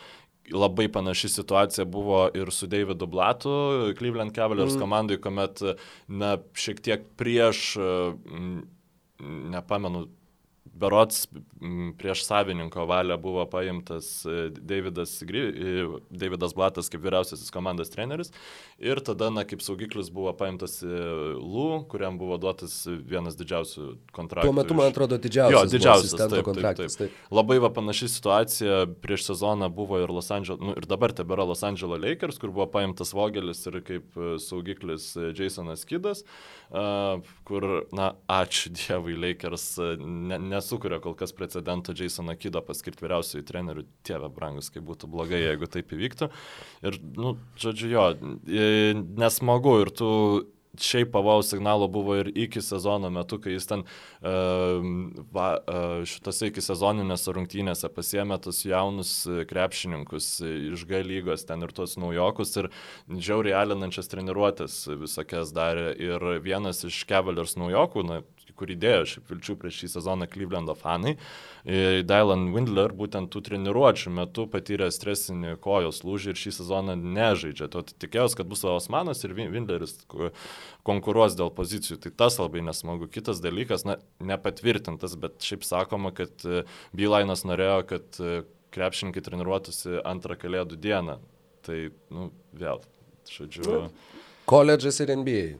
[SPEAKER 2] labai panaši situacija buvo ir su Davidu Blatu, Cleveland Cavaliers mm. komandai, kuomet, na, šiek tiek prieš, nepamenu, berots prieš savininko valią buvo paimtas e, Davidas, e, Davidas Blatas kaip vyriausiasis komandos treneris ir tada, na, kaip saugiklis buvo paimtas e, Lū, kuriam buvo duotas vienas didžiausių kontraktų.
[SPEAKER 1] Tuo metu, man atrodo, didžiausias. Jo, didžiausias taip, kontraktas.
[SPEAKER 2] Taip, taip. Labai va panaši situacija prieš sezoną buvo ir Los Angeles, nu, ir dabar tebėra Los Angeles Lakers, kur buvo paimtas Vogelis ir kaip saugiklis Jasonas Kidas, kur, na, ačiū [laughs] Dievui, Lakers ne, nesukuria kol kas precedento Jasoną Kido paskirti vyriausiųjų trenerių, tėve brangus, kaip būtų blogai, jeigu taip įvyktų. Ir, nu, žodžiu, jo, nesmagu ir tu šiaip pavojaus signalo buvo ir iki sezono metu, kai jis ten va, uh, šitose iki sezoninėse rungtynėse pasiemė tus jaunus krepšininkus iš G lygos ten ir tuos naujokus ir žiauriai alinančias treniruotės visokias darė. Ir vienas iš Cavaliers naujokų, na, kur įdėjo šiaip vilčių prieš šį sezoną Clevelando fanai. E, Dylan Windler būtent tų treniruočių metu patyrė stresinį kojos lūžį ir šį sezoną nežaidžia. To tikėjausi, kad bus Osmanas ir Windleris konkuruos dėl pozicijų. Tai tas labai nesmagu. Kitas dalykas, na, nepatvirtintas, bet šiaip sakoma, kad e, Bylainas norėjo, kad e, krepšininkai treniruotųsi antrą kalėdų dieną. Tai, nu, vėl, žodžiu.
[SPEAKER 1] Koledžas ir NBA.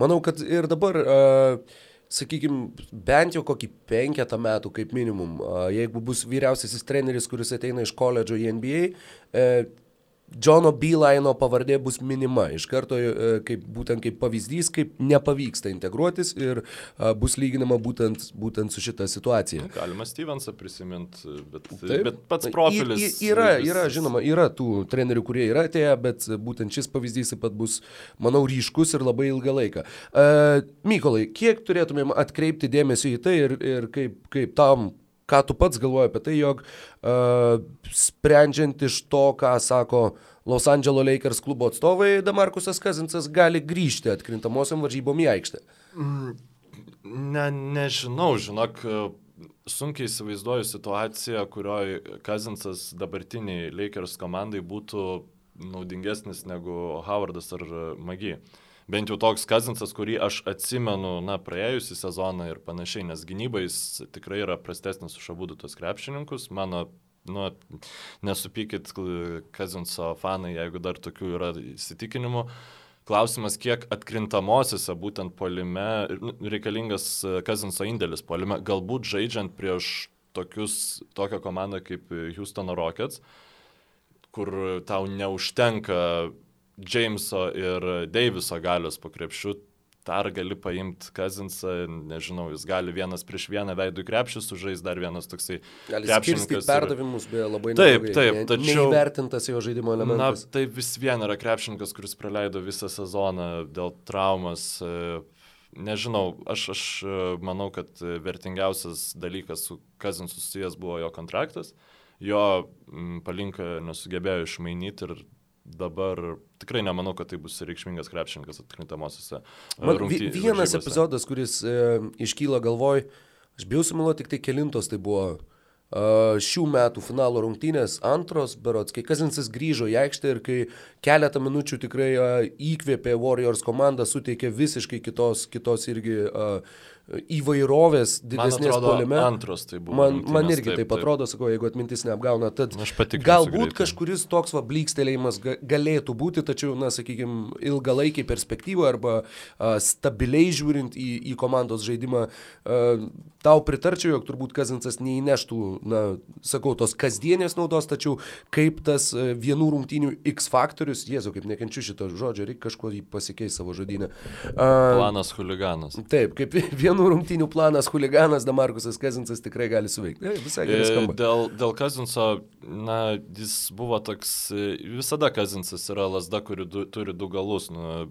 [SPEAKER 1] Manau, kad ir dabar, uh, sakykime, bent jau kokį penketą metų kaip minimum, jeigu bus vyriausiasis treneris, kuris ateina iš koledžo į NBA, uh, Džono Bylaino pavardė bus minima iš karto e, kaip, būtent kaip pavyzdys, kaip nepavyksta integruotis ir a, bus lyginama būtent, būtent su šita situacija.
[SPEAKER 2] Galima Stevensą prisiminti, bet, Taip. bet pats profilis.
[SPEAKER 1] Y, y, yra, vis... yra, žinoma, yra tų trenerių, kurie yra atėję, bet būtent šis pavyzdys taip pat bus, manau, ryškus ir labai ilgą laiką. A, Mykolai, kiek turėtumėm atkreipti dėmesį į tai ir, ir kaip, kaip tam ką tu pats galvoji apie tai, jog uh, sprendžiant iš to, ką sako Los Angeles Lakers klubo atstovai, Damarkusas Kazinsas gali grįžti atkrintamosiam varžybom į aikštę? Mm,
[SPEAKER 2] ne, nežinau, žinok, sunkiai įsivaizduoju situaciją, kurioje Kazinsas dabartiniai Lakers komandai būtų naudingesnis negu Howardas ar Magi. Uh, bent jau toks Kazinsas, kurį aš atsimenu, na, praėjusią sezoną ir panašiai, nes gynybais tikrai yra prastesnis už abu tos krepšininkus. Mano, nu, nesupykit Kazinso fanai, jeigu dar tokių yra įsitikinimų. Klausimas, kiek atkrintamosiose būtent polime nu, reikalingas Kazinso indėlis polime, galbūt žaidžiant prieš tokius, tokią komandą kaip Houstono Rockets, kur tau neužtenka Jameso ir Deiviso galios po krepšių, dar gali paimti Kazinsą, nežinau, jis gali vienas prieš vieną veidų krepšį sužais, dar vienas toksai
[SPEAKER 1] krepšininkas. Perdavimus beje labai
[SPEAKER 2] Taip, taip,
[SPEAKER 1] ne, tačiau. Neįvertintas jo žaidimo elementas.
[SPEAKER 2] Na, tai vis vien yra krepšininkas, kuris praleido visą sezoną dėl traumas. Nežinau, aš, aš manau, kad vertingiausias dalykas su Kazinsu susijęs buvo jo kontraktas. Jo palinka nesugebėjo išmainyti ir dabar tikrai nemanau, kad tai bus reikšmingas krepšininkas atkrintamosiose.
[SPEAKER 1] Rungty, vienas varžybose. epizodas, kuris e, iškyla galvoj, aš bijau sumiluoti tik tai kelintos, tai buvo e, šių metų finalo rungtynės, antros, berots, kai Kazinsas grįžo į aikštę ir kai keletą minučių tikrai e, įkvėpė Warriors komandą, suteikė visiškai kitos, kitos irgi uh, įvairovės didesnės
[SPEAKER 2] man
[SPEAKER 1] polime.
[SPEAKER 2] Antros tai buvo.
[SPEAKER 1] Man, man irgi taip, taip atrodo, sakau, jeigu atmintis neapgauna. Tad galbūt kažkuris toks va blykstelėjimas galėtų būti, tačiau, na, sakykime, ilgalaikiai perspektyvoje arba a, stabiliai žiūrint į, į komandos žaidimą, a, tau pritarčiau, jog turbūt Kazinsas neįneštų, na, sakau, tos kasdienės naudos, tačiau kaip tas vienų rungtynių X faktorius, jezu, kaip nekenčiu šito žodžio, reikia kažko jį pasikeisti savo žodinę.
[SPEAKER 2] A, Planas huliganas.
[SPEAKER 1] Taip, kaip [laughs] vienų vienų rungtynių planas, huliganas Damarkusas Kazinsas tikrai gali suveikti. E, visai gerai skamba.
[SPEAKER 2] Dėl, dėl Kazinso, na, jis buvo toks, visada Kazinsas yra lasda, kuri du, turi du galus. Nu,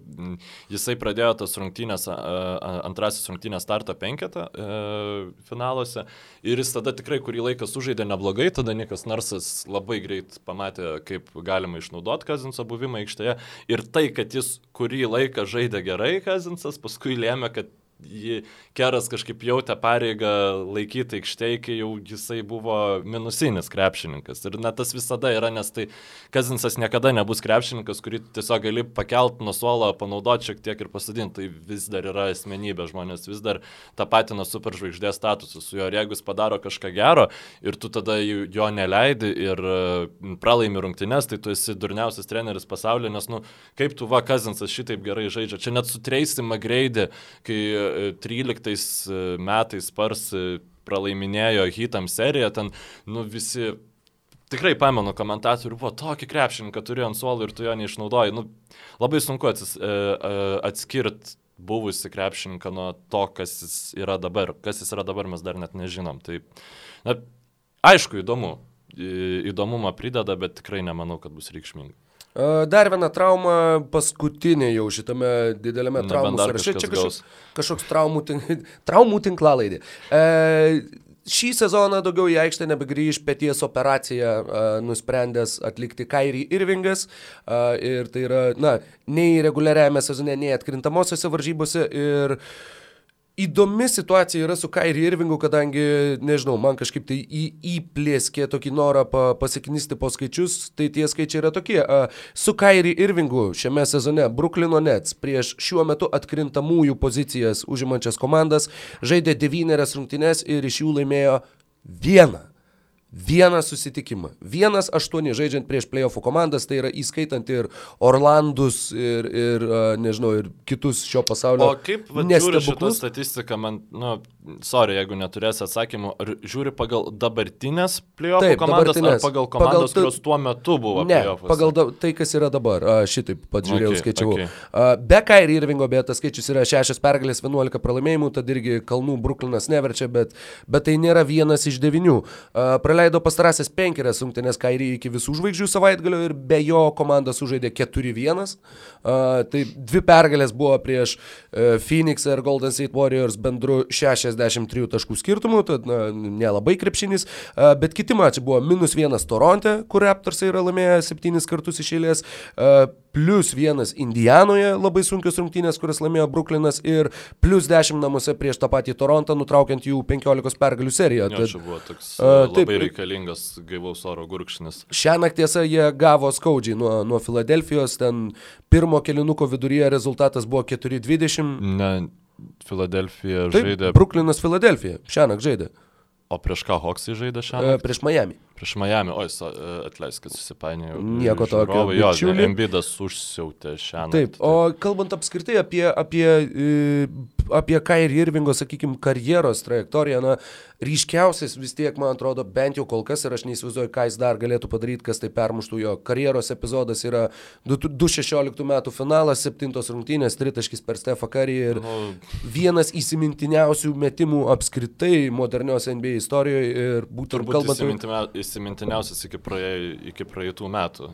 [SPEAKER 2] jisai pradėjo tas rungtynės, antrasis rungtynės startą penketą e, finaluose ir jis tada tikrai kurį laiką sužaidė neblogai, tada Nikas Narsas labai greit pamatė, kaip galima išnaudoti Kazinso buvimą aikštėje ir tai, kad jis kurį laiką žaidė gerai Kazinsas, paskui lėmė, kad jį Keras kažkaip jautė pareigą laikyti aikštėje, kai jau jisai buvo minusinis krepšininkas. Ir net tas visada yra, nes tai Kazinsas niekada nebus krepšininkas, kurį tiesiog gali pakelt nuo suolo, panaudoti šiek tiek ir pasadinti. Tai vis dar yra asmenybė, žmonės vis dar tapatina superžvaigždės statusą su juo. Ir jeigu jis padaro kažką gero ir tu tada jo neleidi ir pralaimi rungtynes, tai tu esi durniausias treneris pasaulyje, nes, nu, kaip tu va, Kazinsas šitaip gerai žaidžia. Čia net su Tracy McGrady, kai 13 e, metais Spars e, pralaiminėjo hitam seriją, ten nu, visi tikrai pamenu, komentatorių buvo tokį krepšininką turėjo ant suolo ir tu jo neišnaudoji. Nu, labai sunku atsis, e, atskirti buvusi krepšininką nuo to, kas jis yra dabar. Kas jis yra dabar, mes dar net nežinom. Tai, na, aišku, įdomu. Įdomumą prideda, bet tikrai nemanau, kad bus reikšminga.
[SPEAKER 1] Dar viena trauma, paskutinė jau šitame dideliame traumų sąraše. Čia kažkoks, kažkoks traumų, tink, [laughs] traumų tinklalaidė. E, šį sezoną daugiau į aikštę nebegrįž pėties operaciją e, nusprendęs atlikti Kairį Irvingas. E, ir tai yra, na, nei reguliariajame sezone, nei atkrintamosiose varžybose. Ir Įdomi situacija yra su Kairi Irvingu, kadangi, nežinau, man kažkaip tai į, įplėskė tokį norą pa, pasiknisti po skaičius, tai tie skaičiai yra tokie. Su Kairi Irvingu šiame sezone Bruklino Nets prieš šiuo metu atkrintamųjų pozicijas užimančias komandas žaidė devynerias rungtynes ir iš jų laimėjo vieną. Vieną susitikimą. Vienas aštuoni žaidžiant prieš playoffų komandas, tai yra įskaitant ir Orlandus, ir, ir nežinau, ir kitus šio pasaulio.
[SPEAKER 2] O kaip žiūri šitą statistiką, man, nu, sorry, jeigu neturės atsakymų, ar žiūri pagal dabartinės playoffų komandas, ar pagal komandas, pagal, kurios tuo metu buvo
[SPEAKER 1] ne, pagal da, tai, kas yra dabar. Šitaip pat žiūrėjau, okay, skaičiavau. Okay. Be Kairi Irvingo, bet tas skaičius yra 6 pergalės, 11 pralaimėjimų, tad irgi kalnų Bruklinas neverčia, bet, bet tai nėra vienas iš devinių. Praleido praleido pastarąsias penkerias rungtynės Kairį iki visų žvaigždžių savaitgalio ir be jo komanda sužaidė 4-1. Uh, tai dvi pergalės buvo prieš uh, Phoenix ir Golden State Warriors bendru 63 taškų skirtumu, tad na, nelabai krepšinis, uh, bet kiti mačiai buvo minus vienas Toronte, kur Raptorsai yra laimėję septynis kartus iš eilės. Uh, plus vienas Indijanoje, labai sunkios rungtynės, kurias laimėjo Bruklinas ir plus 10 namuose prieš tą patį Torontą, nutraukiant jų 15 pergalių seriją.
[SPEAKER 2] Tad, buvo toks uh, labai taip, reikalingas gaivaus oro gurkšnis.
[SPEAKER 1] Šią naktį tiesą jie gavo skaudžiai nuo, nuo Filadelfijos, ten pirmo kelinuko viduryje rezultatas buvo 4-20.
[SPEAKER 2] Ne, Filadelfija žaidė.
[SPEAKER 1] Bruklinas Filadelfija, šią naktį žaidė.
[SPEAKER 2] O prieš ką Hoksai žaidė šią naktį?
[SPEAKER 1] Prieš Miami.
[SPEAKER 2] Prieš Miami, oi, e, atleiskit, susipainiojau.
[SPEAKER 1] Nieko tokio.
[SPEAKER 2] Jo, Embidas užsiautė šią.
[SPEAKER 1] Taip, o kalbant apskritai apie, apie, e, apie Kairį Irvingo, sakykime, karjeros trajektoriją, na, ryškiausias vis tiek, man atrodo, bent jau kol kas, ir aš neįsivaizduoju, ką jis dar galėtų padaryti, kas tai permuštų jo karjeros epizodas yra 2016 metų finalas, 7 rungtynės, 3 taškis per Stefą Karį ir no. vienas įsimintiniausių metimų apskritai modernios NBA istorijoje ir būtent
[SPEAKER 2] kalbant apie įsimintiniausias iki, praėj, iki praeitų metų.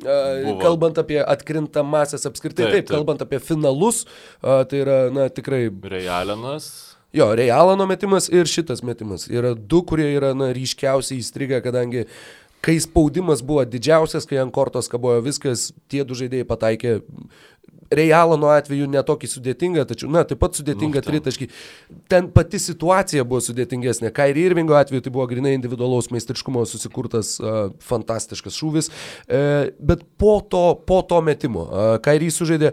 [SPEAKER 1] Buvo. Kalbant apie atkrintamasias apskritai, taip, taip, taip, kalbant apie finalus, tai yra, na, tikrai.
[SPEAKER 2] Realinas.
[SPEAKER 1] Jo, Realano metimas ir šitas metimas. Yra du, kurie yra, na, ryškiausiai įstrigę, kadangi kai spaudimas buvo didžiausias, kai ant kortos kabojo viskas, tie du žaidėjai pataikė Realano atveju netokį sudėtingą, tačiau, na, taip pat sudėtinga tritaškį. Ten pati situacija buvo sudėtingesnė. Kairi Irvingo atveju tai buvo grinai individualaus meistriškumo susikurtas uh, fantastiškas šūvis, uh, bet po to, po to metimo uh, Kairi sužaidė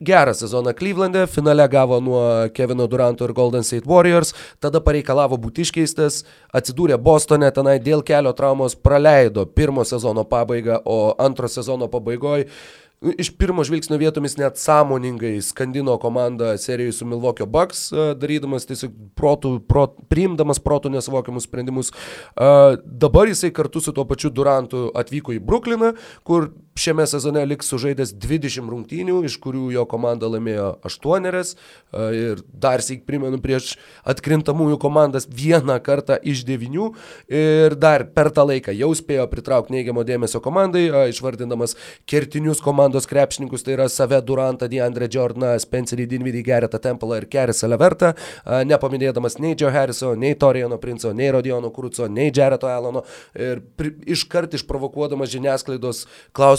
[SPEAKER 1] gerą sezoną Cleveland'e, finale gavo nuo Kevino Duranto ir Golden State Warriors, tada pareikalavo būti iškeistas, atsidūrė Bostone, tenai dėl kelio traumos praleido pirmo sezono pabaigą, o antro sezono pabaigoje Nu, iš pirmo žvilgsnio vietomis net sąmoningai skandino komandą serijoje su Milvokio Bucks, e, darydamas tiesiog protų, prot, priimdamas protų nesuvokiamus sprendimus. Uh, dabar jisai kartu su tuo pačiu Durantu atvyko į Brukliną, kur šiame sezone liks sužaidęs 20 rungtynių, iš kurių jo komanda laimėjo 8 uh, ir dar sėk primenu prieš atkrintamųjų komandas vieną kartą iš 9 ir dar per tą laiką jau spėjo pritraukti neigiamo dėmesio komandai, išvardindamas kertinius komandos krepšininkus, tai yra Save Durantą, Deandre Jordaną, Spencerį Dinvidį, Geretą Templą ir Kerisą Levertą, nepaminėdamas nei Joe Harriso, nei Torijono Princo, nei Rodiono Kruco, nei Jareto Elono ir iškart išprovokuodamas žiniasklaidos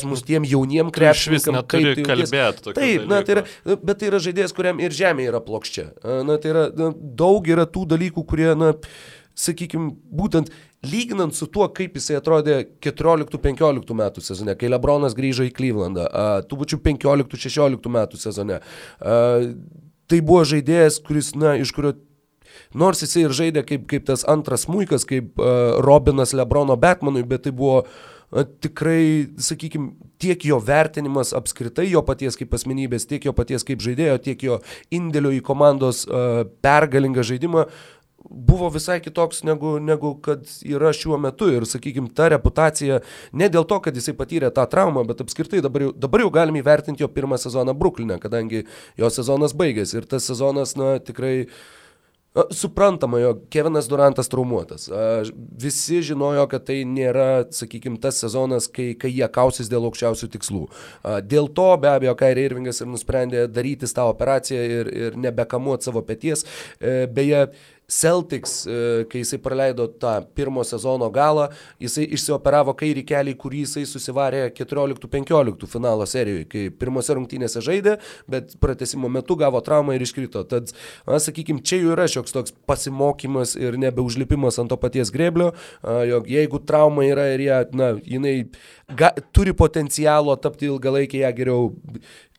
[SPEAKER 1] klausimus tiem jauniem krepšininkam.
[SPEAKER 2] Kaip tai kalbėti?
[SPEAKER 1] Taip, na, tai yra, bet tai yra žaidėjas, kuriam ir žemė yra plokščia. Na, tai yra na, daug yra tų dalykų, kurie, na, sakykime, būtent lyginant su tuo, kaip jisai atrodė 14-15 metų sezone, kai Lebronas grįžo į Klyvlandą, tų pačių 15-16 metų sezone. Tai buvo žaidėjas, kuris, na, iš kurio nors jisai ir žaidė kaip, kaip tas antras muikas, kaip uh, Robinas Lebrono Batmanui, bet tai buvo uh, tikrai, sakykime, tiek jo vertinimas apskritai jo paties kaip asmenybės, tiek jo paties kaip žaidėjo, tiek jo indėlio į komandos uh, pergalingą žaidimą uh, buvo visai kitoks negu, negu kad yra šiuo metu. Ir, sakykime, ta reputacija ne dėl to, kad jisai patyrė tą traumą, bet apskritai dabar jau, dabar jau galime įvertinti jo pirmą sezoną Bruklinė, kadangi jo sezonas baigėsi. Ir tas sezonas, na, tikrai Suprantama, jo Kevinas Durantas traumuotas. Visi žinojo, kad tai nėra, sakykime, tas sezonas, kai, kai jie kausis dėl aukščiausių tikslų. Dėl to be abejo Kairi Irvingas ir nusprendė daryti tą operaciją ir, ir nebekamuoti savo pėties. E, beje, Celtics, e, kai jisai praleido tą pirmo sezono galą, jisai išsioperavo kairį kelią, kurį jisai susivarė 14-15 finalo serijoje, kai pirmose rungtynėse žaidė, bet pratesimo metu gavo traumą ir iškrito. Tad, na, sakykime, čia jau yra šioks toks pasimokymas ir nebeužlipimas ant to paties greblio, jog jeigu trauma yra ir ją, na, jinai ga, turi potencialo tapti ilgalaikiai, ją geriau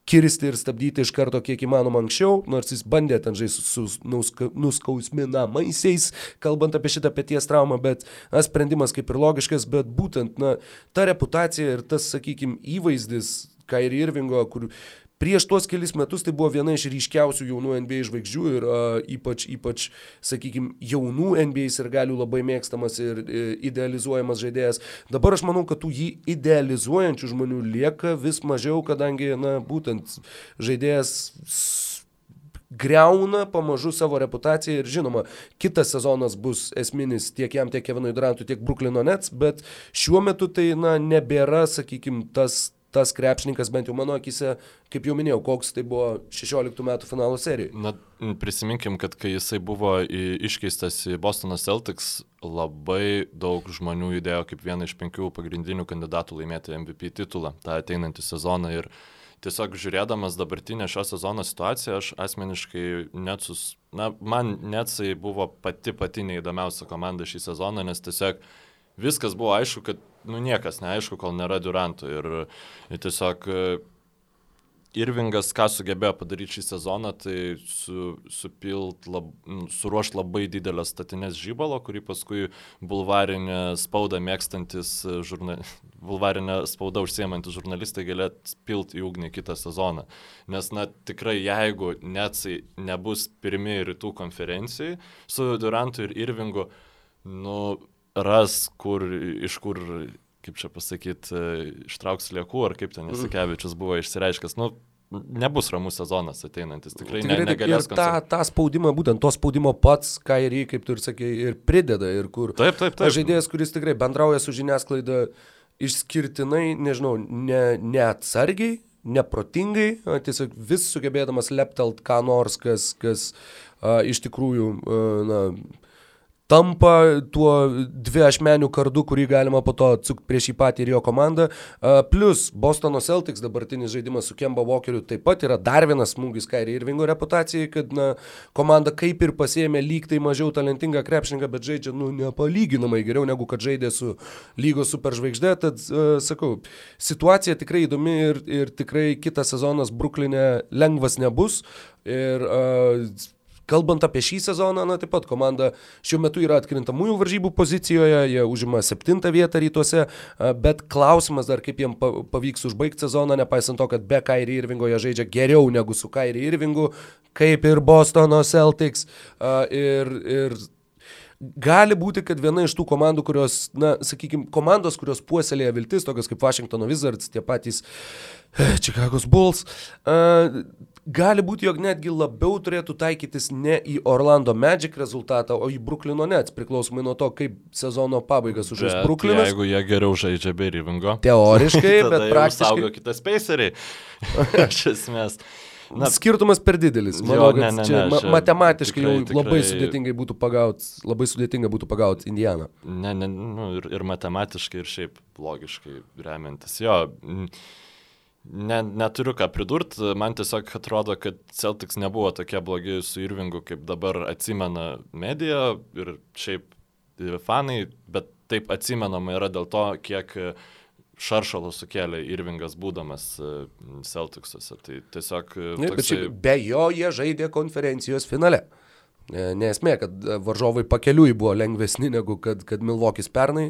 [SPEAKER 1] kirsti ir stabdyti iš karto kiek įmanoma anksčiau, nors jis bandė ten žaisti su nuska, nuskausminamaisiais, kalbant apie šitą pėties traumą, bet na, sprendimas kaip ir logiškas, bet būtent na, ta reputacija ir tas, sakykime, įvaizdis Kairi Irvingo, kur Prieš tuos kelis metus tai buvo viena iš ryškiausių jaunų NBA žvaigždžių ir uh, ypač, ypač, sakykime, jaunų NBA ir galių labai mėgstamas ir e, idealizuojamas žaidėjas. Dabar aš manau, kad tų jį idealizuojančių žmonių lieka vis mažiau, kadangi, na, būtent žaidėjas greuna pamažu savo reputaciją ir žinoma, kitas sezonas bus esminis tiek jam, tiek Kevinui Durantui, tiek Bruklino Nets, bet šiuo metu tai, na, nebėra, sakykime, tas tas krepšininkas, bent jau mano akise, kaip jau minėjau, koks tai buvo 16 metų finalo serijoje.
[SPEAKER 2] Na, prisiminkim, kad kai jisai buvo iškeistas į Bostono Celtics, labai daug žmonių įdėjo kaip vieną iš penkių pagrindinių kandidatų laimėti MVP titulą tą ateinantį sezoną ir tiesiog žiūrėdamas dabartinę šio sezono situaciją, aš asmeniškai Netsus, na, man Netsai buvo pati pati neįdomiausia komanda šį sezoną, nes tiesiog viskas buvo aišku, kad nu, niekas neaišku, kol nėra Durantų. Ir, ir tiesiog e, Irvingas, ką sugebėjo padaryti šį sezoną, tai su, supilt, lab, suruošti labai didelę statinės žybalo, kurį paskui bulvarinė spauda mėgstantis, e, žurna, [laughs] bulvarinė spauda užsiemantis žurnalistai galėtų pilt į ugnį kitą sezoną. Nes, na, tikrai, jeigu Netsai nebus pirmieji rytų konferencijai su Durantu ir Irvingu, nu, ras, kur, iš kur, kaip čia pasakyti, ištrauks liekų, ar kaip ten Jasikevičius buvo išsireiškęs. Nu, nebus ramus sezonas ateinantis, tikrai, tikrai ne, negalės.
[SPEAKER 1] Ir tą, tą spaudimą, būtent to spaudimo pats, ką ir jį, kaip tu ir sakė, ir prideda. Ir kur
[SPEAKER 2] taip, taip, taip.
[SPEAKER 1] žaidėjas, kuris tikrai bendrauja su žiniasklaida išskirtinai, nežinau, ne, neatsargiai, neprotingai, tiesiog vis sugebėdamas leptelt ką nors, kas, kas a, iš tikrųjų, a, na, tampa tuo dvi ašmenių kardu, kurį galima po to atsukti prieš jį patį ir jo komandą. Plus Bostono Celtics dabartinis žaidimas su Kemba Walkeriu taip pat yra dar vienas smūgis Kairi Irvingo reputacijai, kad na, komanda kaip ir pasėmė lyg tai mažiau talentingą krepšininką, bet žaidžia nu, nepalyginamai geriau negu kad žaidė su lygos superžvaigždė. Tad, uh, sakau, situacija tikrai įdomi ir, ir tikrai kitas sezonas Bruklinė lengvas nebus. Ir uh, Kalbant apie šį sezoną, na taip pat komanda šiuo metu yra atkrintamųjų varžybų pozicijoje, jie užima septintą vietą rytuose, bet klausimas dar kaip jiems pavyks užbaigti sezoną, nepaisant to, kad be Kairi Irvingo jie žaidžia geriau negu su Kairi Irvingu, kaip ir Bostono Celtics. Ir, ir gali būti, kad viena iš tų komandų, kurios, na, sakykime, komandos, kurios puoselėja viltis, tokios kaip Washingtono Wizards, tie patys Čikagos Bulls, uh, gali būti, jog netgi labiau turėtų taikytis ne į Orlando Magic rezultatą, o į Bruklino Nets, priklausomai nuo to, kaip sezono pabaigas užžais Bruklinas.
[SPEAKER 2] Jeigu jie geriau žaidžia be Rivingo.
[SPEAKER 1] Teoriškai, [laughs] bet praktiškai.
[SPEAKER 2] Saugo kitas spaceriai. [laughs] Iš esmės.
[SPEAKER 1] Na, Skirtumas per didelis. Manau, jo, ne, ne, čia ne, matematiškai tikrai, tikrai, labai sudėtingai būtų pagauti, labai sudėtinga būtų pagauti Indianą.
[SPEAKER 2] Ne, ne, nu, ir, ir matematiškai, ir šiaip logiškai remiantis. Jo, mm, Ne, neturiu ką pridurti, man tiesiog atrodo, kad Celtics nebuvo tokie blogi su Irvingu, kaip dabar atsimena medija ir šiaip fanai, bet taip atsimenama yra dėl to, kiek šaršalo sukėlė Irvingas būdamas e, Celticsuose. Tai tiesiog...
[SPEAKER 1] E, ne, toksai... be jo jie žaidė konferencijos finale. Nesmė, kad varžovai pakeliui buvo lengvesni negu kad, kad Milvokis pernai,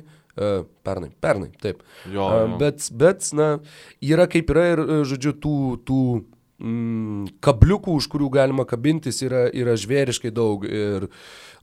[SPEAKER 1] pernai, pernai, taip.
[SPEAKER 2] Jo, jo.
[SPEAKER 1] Uh, bet, bet, na, yra kaip yra ir, žodžiu, tų, tų mm, kabliukų, už kurių galima kabintis, yra, yra žvėriškai daug. Ir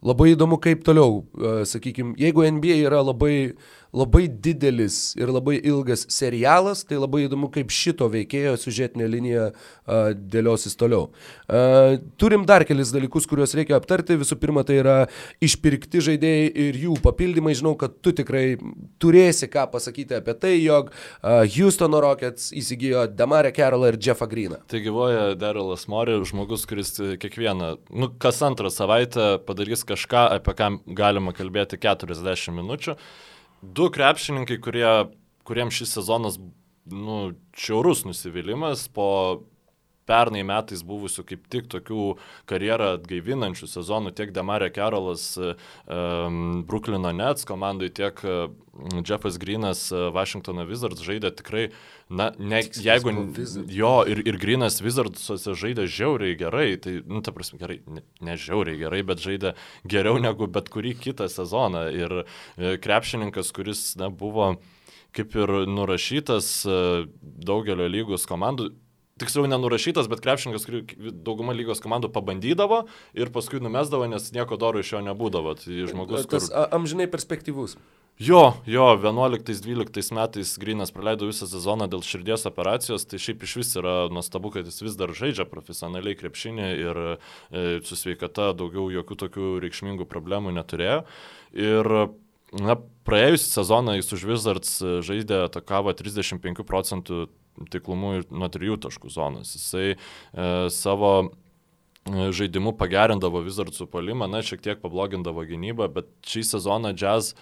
[SPEAKER 1] labai įdomu, kaip toliau, uh, sakykime, jeigu NBA yra labai, labai didelis ir labai ilgas serialas, tai labai įdomu, kaip šito veikėjo sužetinė linija uh, dėliosis toliau. Uh, turim dar kelis dalykus, kuriuos reikia aptarti. Visų pirma, tai yra išpirkti žaidėjai ir jų papildymai. Žinau, kad tu tikrai turėsi ką pasakyti apie tai, jog Houstono Rockets įsigijo Damarę Carrollą ir Jeffą Greeną.
[SPEAKER 2] Tai gyvoja Darylas Mori, žmogus, kuris kiekvieną, nu, kas antrą savaitę padarys kažką, apie ką galima kalbėti 40 minučių. Du krepšininkai, kurie, kuriems šis sezonas, nu, čiaurus nusivylimas po pernai metais buvusių kaip tik tokių karjerą atgaivinančių sezonų tiek Demarė Carolas um, Brooklyno Nets komandai, tiek uh, Jeffas Greenas uh, Washingtono Wizards žaidė tikrai, na, ne, jeigu jo ir, ir Greenas Wizardsuose žaidė žiauriai gerai, tai, nu, ta prasme, gerai, ne, ne žiauriai gerai, bet žaidė geriau negu bet kurį kitą sezoną. Ir uh, krepšininkas, kuris, na, buvo kaip ir nurašytas daugelio lygos komandų, tiksliau nenurašytas, bet krepšininkas, kurį dauguma lygos komandų pabandydavo ir paskui numesdavo, nes nieko doro iš jo nebūdavo. Tai žmogus,
[SPEAKER 1] tas kur... amžinai perspektyvus.
[SPEAKER 2] Jo, jo, 11-12 metais Grinas praleido visą sezoną dėl širdies operacijos, tai šiaip iš vis yra nuostabu, kad jis vis dar žaidžia profesionaliai krepšinį ir e, su sveikata daugiau jokių tokių reikšmingų problemų neturėjo. Ir na, praėjusią sezoną jis už Wizards žaidė atakavo 35 procentų taiklumu nuo trijų taškų zonos. Jisai e, savo e, žaidimu pagerindavo Wizardsų polimą, na, šiek tiek pablogindavo gynybą, bet šį sezoną Jazz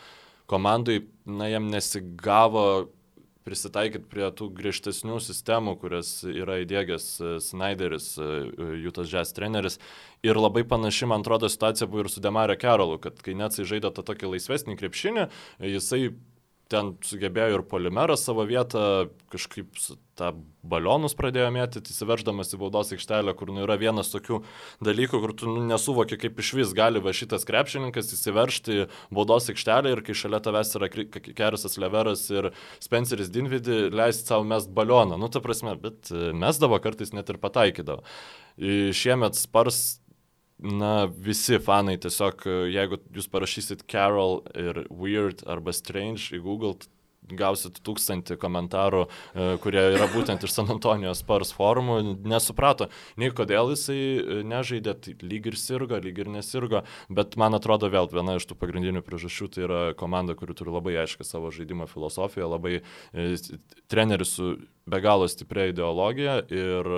[SPEAKER 2] komandai, na, jam nesigavo prisitaikyti prie tų griežtesnių sistemų, kurias yra įdėgęs e, Snyderis, Jutas Jazz treneris. Ir labai panaši, man atrodo, situacija buvo ir su Demario Kerolu, kad kai net jisai žaidė tą tokį laisvesnį krepšinį, jisai ten sugebėjo ir polimerą savo vietą, kažkaip tą balionus pradėjo mėtyti, įsiverždamas į baudos aikštelę, kur nu, yra vienas tokių dalykų, kur tu nu, nesuvoki, kaip iš vis gali va šitas krepšininkas įsiveržti baudos aikštelę ir kai šalia tavęs yra Kerisas Leveras ir Spenceris Dinvidi, leisti savo mest balioną. Nu, ta prasme, bet mesdavo kartais net ir pataikydavo. Šiemet Spars na, visi fanai tiesiog, jeigu jūs parašysit Carol ir Weird arba Strange į Google, gausit tūkstantį komentarų, e, kurie yra būtent iš San Antonijos Spurs forumų, nesuprato nei kodėl jisai e, nežaidė, tai lyg ir sirgo, lyg ir nesirgo, bet man atrodo vėl viena iš tų pagrindinių priežasčių tai yra komanda, kuri turi labai aiškę savo žaidimo filosofiją, labai e, treneris su be galo stipria ideologija ir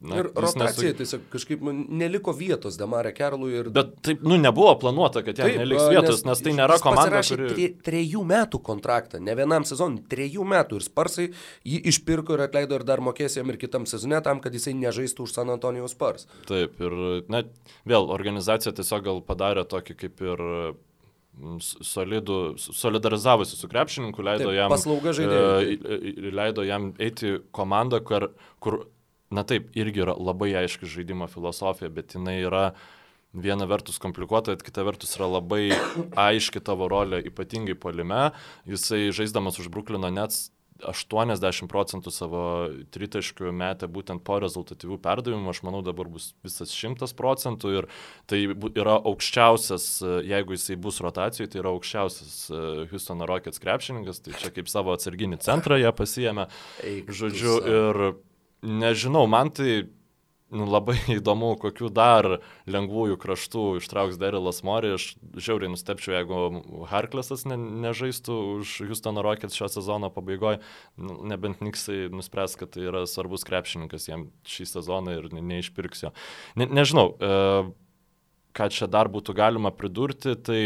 [SPEAKER 1] Na, ir rotacija nesu... tiesiog kažkaip nu, neliko vietos Demarė Kerlui. Ir...
[SPEAKER 2] Bet taip, nu, nebuvo planuota, kad jam neliks vietos, nes, nes tai nėra komanda,
[SPEAKER 1] kuri... Tre, trejų metų kontraktą, ne vienam sezonui, trejų metų ir Sparsai jį išpirko ir atleido ir dar mokės jam ir kitam sezone tam, kad jisai nežaistų už San Antonijos Spars.
[SPEAKER 2] Taip, ir net vėl organizacija tiesiog gal padarė tokį kaip ir solidų, solidarizavusi su krepšininku, leido Taip, jam...
[SPEAKER 1] Paslauga žaidėjai.
[SPEAKER 2] E, leido jam eiti komandą, kur, kur na taip, irgi yra labai aiški žaidimo filosofija, bet jinai yra viena vertus komplikuota, kita vertus yra labai [coughs] aiški tavo rolė, ypatingai polime. Jisai žaisdamas už Bruklino Nets 80 procentų savo tritaškių metė būtent po rezultatyvių perdavimų, aš manau dabar bus visas 100 procentų ir tai yra aukščiausias, jeigu jisai bus rotacijoje, tai yra aukščiausias Houstono Rockets krepšininkas, tai čia kaip savo atsarginį centrą jie pasijėmė. Žodžiu, ir nežinau, man tai nu, labai [laughs] įdomu, kokiu dar lengvųjų kraštų ištrauks Derilas Mori. Aš žiauriai nustepčiau, jeigu Harklesas ne, nežaistų už Houstono Rockets šio sezono pabaigoje, nu, nebent Niksai nuspręs, kad tai yra svarbus krepšininkas jam šį sezoną ir ne, neišpirks jo. Ne, nežinau, e, ką čia dar būtų galima pridurti, tai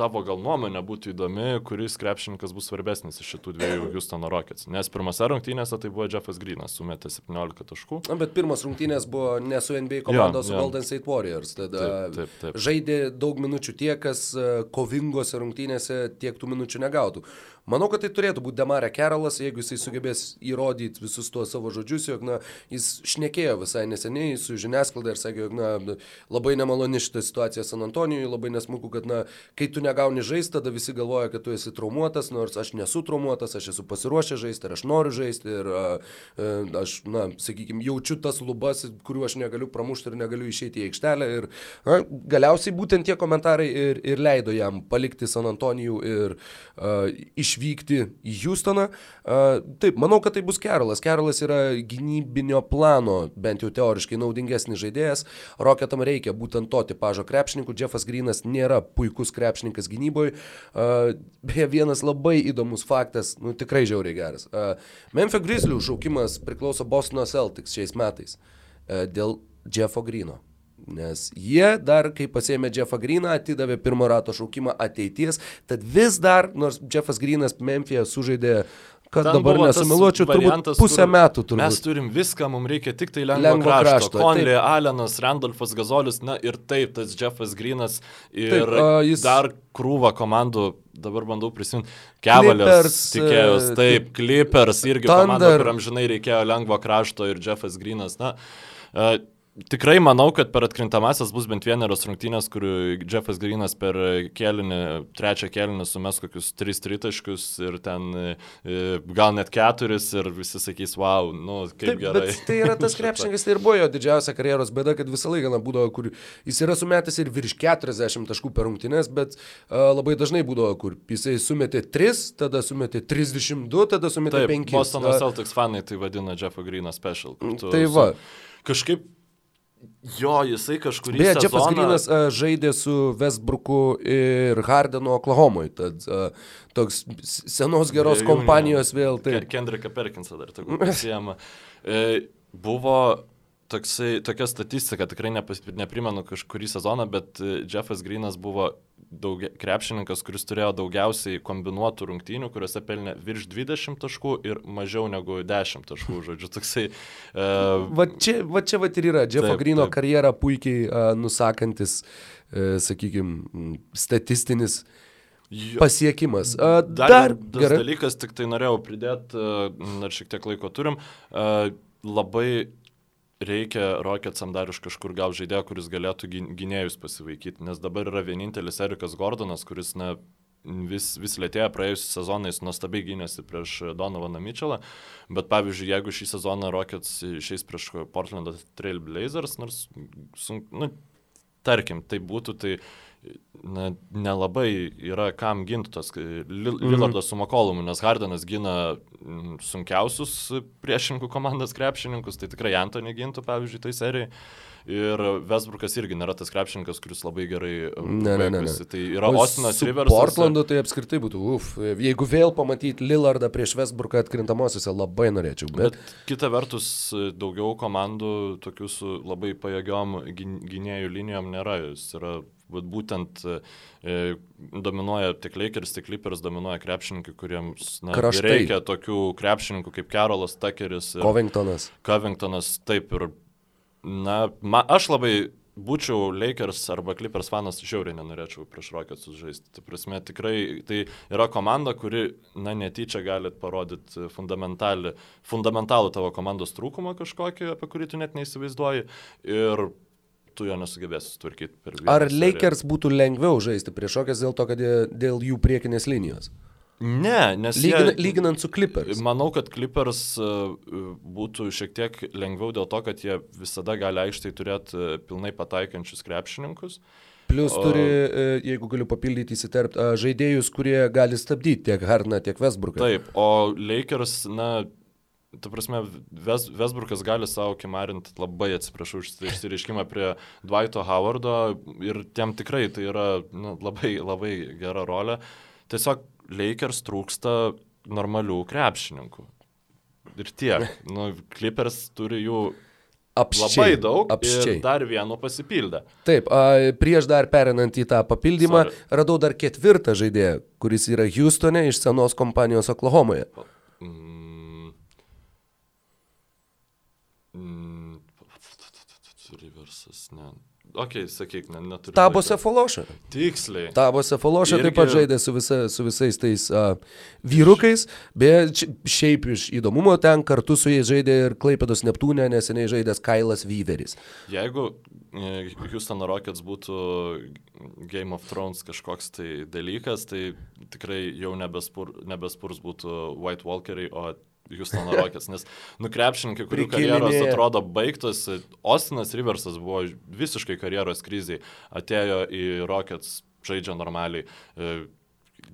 [SPEAKER 2] tavo gal nuomonė būtų įdomi, kuris krepšininkas bus svarbesnis iš šitų dviejų [clears throat] Houstono Rockets. Nes pirmose rungtynėse tai buvo Jeffas Greenas, sumetė 17 taškų.
[SPEAKER 1] Na, bet pirmas rungtynės buvo ne su NBA komanda, su Golden State Warriors. Tada taip, taip, taip. žaidė daug minučių tie, kas e, kovingose rungtynėse tiek tų minučių negautų. Manau, kad tai turėtų būti Demarė Kerolas, jeigu jisai sugebės įrodyti visus tuos savo žodžius, jog na, jis šnekėjo visai neseniai su žiniasklaida ir sakė, jog na, labai nemaloni šitą situaciją San Antonijoje, labai nesmuku, kad na, kai tu negauni žaisti, tada visi galvoja, kad tu esi traumuotas, nors aš nesu traumuotas, aš esu pasiruošęs žaisti ir aš noriu žaisti ir a, aš, na, sakykime, jaučiu tas lubas, kuriuo aš negaliu pramušti ir negaliu išeiti į aikštelę. Ir a, galiausiai būtent tie komentarai ir, ir leido jam palikti San Antonijų ir a, išvykti į Houstoną. A, taip, manau, kad tai bus Kerolas. Kerolas yra gynybinio plano, bent jau teoriškai naudingesnis žaidėjas. Roketam reikia būtent to tipažo krepšininkų. Jeffas Grinas nėra puikus krepšininkas gynyboje. Beje, vienas labai įdomus faktas, nu tikrai žiauriai geras. Memphis Grizzlių šaukimas priklauso Bostono Celtics šiais metais dėl Jeffo Grino. Nes jie dar, kai pasėmė Jeffą Greeną, atidavė pirmo rato šaukimą ateities, tad vis dar, nors Jeffas Greenas Memphėje sužaidė kad Ten dabar nesumiluočiau, turbūt pusę metų turbūt.
[SPEAKER 2] Mes turim viską, mums reikia tik tai lengvo, lengvo krašto. krašto. Conley, Alenas, Randolfas Gazolis, na ir taip, tas Jeffas Grinas ir taip, uh, jis... dar krūva komandų, dabar bandau prisiminti, Cavaliers, tikėjus, taip, Clippers irgi Thunder. komanda, kuriam žinai reikėjo lengvo krašto ir Jeffas Grinas, na. Uh, Tikrai manau, kad per atkrintamasias bus bent vieneros rungtynės, kur Jeffas Grinas per kelinį, trečią kelinį sumes kokius 3 tritaškius ir ten e, gal net 4 ir visi sakys, wow, nu kaip Taip, gerai.
[SPEAKER 1] Tai yra tas krepšininkas, tai ir buvo jo didžiausia karjeros bėda, kad visą laiką būdavo, kur jis yra sumetęs ir virš 40 taškų per rungtynės, bet uh, labai dažnai būdavo, kur jisai sumetė 3, tada sumetė 32, tada sumetė Taip, 5.
[SPEAKER 2] Bostono Celtics fanai tai vadina Jeffo Grino special.
[SPEAKER 1] Tai va.
[SPEAKER 2] Kažkaip Jo, jisai kažkurį
[SPEAKER 1] Beje, sezoną... Jeffas Grinas uh, žaidė su Westbrooku ir Hardenu Oklahomoje, tad uh, toks senos geros Beje, kompanijos vėl.
[SPEAKER 2] Tai... Kendrika Perkinsą dar tokiu pasiema. [laughs] E, buvo toksai, tokia statistika, tikrai nepas, neprimenu kažkurį sezoną, bet e, Jeffas Grinas buvo daugia, krepšininkas, kuris turėjo daugiausiai kombinuotų rungtynių, kuriuose pelnė virš 20 taškų ir mažiau negu 10 taškų, [laughs] žodžiu, toksai. Uh,
[SPEAKER 1] va čia, va čia va ir yra, Jeffo taip, Grino taip. karjera puikiai uh, nusakantis, uh, sakykime, statistinis Jo. pasiekimas. Uh,
[SPEAKER 2] dar dar gerai. dalykas, tik tai norėjau pridėti, uh, dar šiek tiek laiko turim, uh, labai reikia Rocketsam dar iš kažkur gal žaidėjo, kuris galėtų gynėjus pasivaikyti, nes dabar yra vienintelis Erikas Gordonas, kuris na, vis, vis lėtėja. Praėjusiais sezonais, nuostabiai gynėsi prieš Donovaną Mitchellą, bet pavyzdžiui, jeigu šį sezoną Rockets išeis prieš Portlandą Trail Blazers, nors, sunk, nu, tarkim, tai būtų, tai na, nelabai yra kam ginti tos Lillardas mm. su Makolumu, nes Hardenas gina sunkiausius priešininkų komandos krepšininkus, tai tikrai Antony gintų, pavyzdžiui, tai serijai. Ir Vesbrukas irgi nėra tas krepšininkas, kuris labai gerai
[SPEAKER 1] ne, ne, ne, ne.
[SPEAKER 2] Tai yra Ostinas Riversas.
[SPEAKER 1] Portlando tai apskritai būtų, uf, jeigu vėl pamatyti Lillardą prieš Vesbruką atkrintamosiose, labai norėčiau. Bet... bet
[SPEAKER 2] kita vertus, daugiau komandų tokių su labai pajėgiom gynėjų linijom nėra. Jis yra vat, būtent e, dominuoja tiek Lakers, tiek Clippers, dominuoja krepšininkai, kuriems na, reikia tokių krepšininkų kaip Carolas, Tuckeris.
[SPEAKER 1] Covingtonas.
[SPEAKER 2] Covingtonas, taip ir, na, ma, aš labai būčiau Lakers arba Clippers fanas, žiauriai nenorėčiau prieš Rockets žaisti. Tai prasme, tikrai tai yra komanda, kuri, na, netyčia galit parodyti fundamentalų tavo komandos trūkumą kažkokį, apie kurį tu net neįsivaizduoji. Ir tu jo nesugebėsi sutvarkyti per vieną.
[SPEAKER 1] Ar seriją. Lakers būtų lengviau žaisti prieš šokės dėl to, kad jie, dėl jų priekinės linijos?
[SPEAKER 2] Ne, nes
[SPEAKER 1] Lygin, jie, lyginant su Clippers.
[SPEAKER 2] Manau, kad Clippers uh, būtų šiek tiek lengviau dėl to, kad jie visada gali aikštai turėti uh, pilnai pataikančius krepšininkus.
[SPEAKER 1] Plus turi, uh, jeigu galiu papildyti, įsiterpti, žaidėjus, kurie gali stabdyti tiek Harną, tiek Westbrooką.
[SPEAKER 2] Taip, o Lakers, na, Ta prasme, Ves, Vesbrukas gali savo kimarinti, labai atsiprašau už išsireiškimą prie Dwighto Howardo ir tiem tikrai tai yra nu, labai, labai gera rolė. Tiesiog Lakers trūksta normalių krepšininkų. Ir tiek. Nu, Clippers turi jų Apščiai, labai daug. Apščiai. Ir dar vienu pasipildė.
[SPEAKER 1] Taip, a, prieš dar perinant į tą papildymą, Sorry. radau dar ketvirtą žaidėją, kuris yra Houstone iš senos kompanijos Oklahomoje. Mm.
[SPEAKER 2] Riversas, ne. okay, sakyk, ne, neturiu.
[SPEAKER 1] Tabose Fološa.
[SPEAKER 2] Tiksliai.
[SPEAKER 1] Tabose Fološa
[SPEAKER 2] Irgi-
[SPEAKER 1] taip pat žaidė su, visa, su visais tais uh, vyrukais, či- šiaip iš įdomumo ten kartu su jais žaidė ir Klaipėdos Neptūnė, neseniai žaidęs Kailas Vyveris.
[SPEAKER 2] Jeigu e, Houston Rockets būtų Game of Thrones kažkoks tai dalykas, tai tikrai jau nebespur, nebespurs būtų White Walkeriai, o Houston Rockets, nes nukrepšininkai, kurių karjeros atrodo baigtos, Ostinas Riversas buvo visiškai karjeros kriziai, atėjo į Rockets, žaidžia normaliai. E,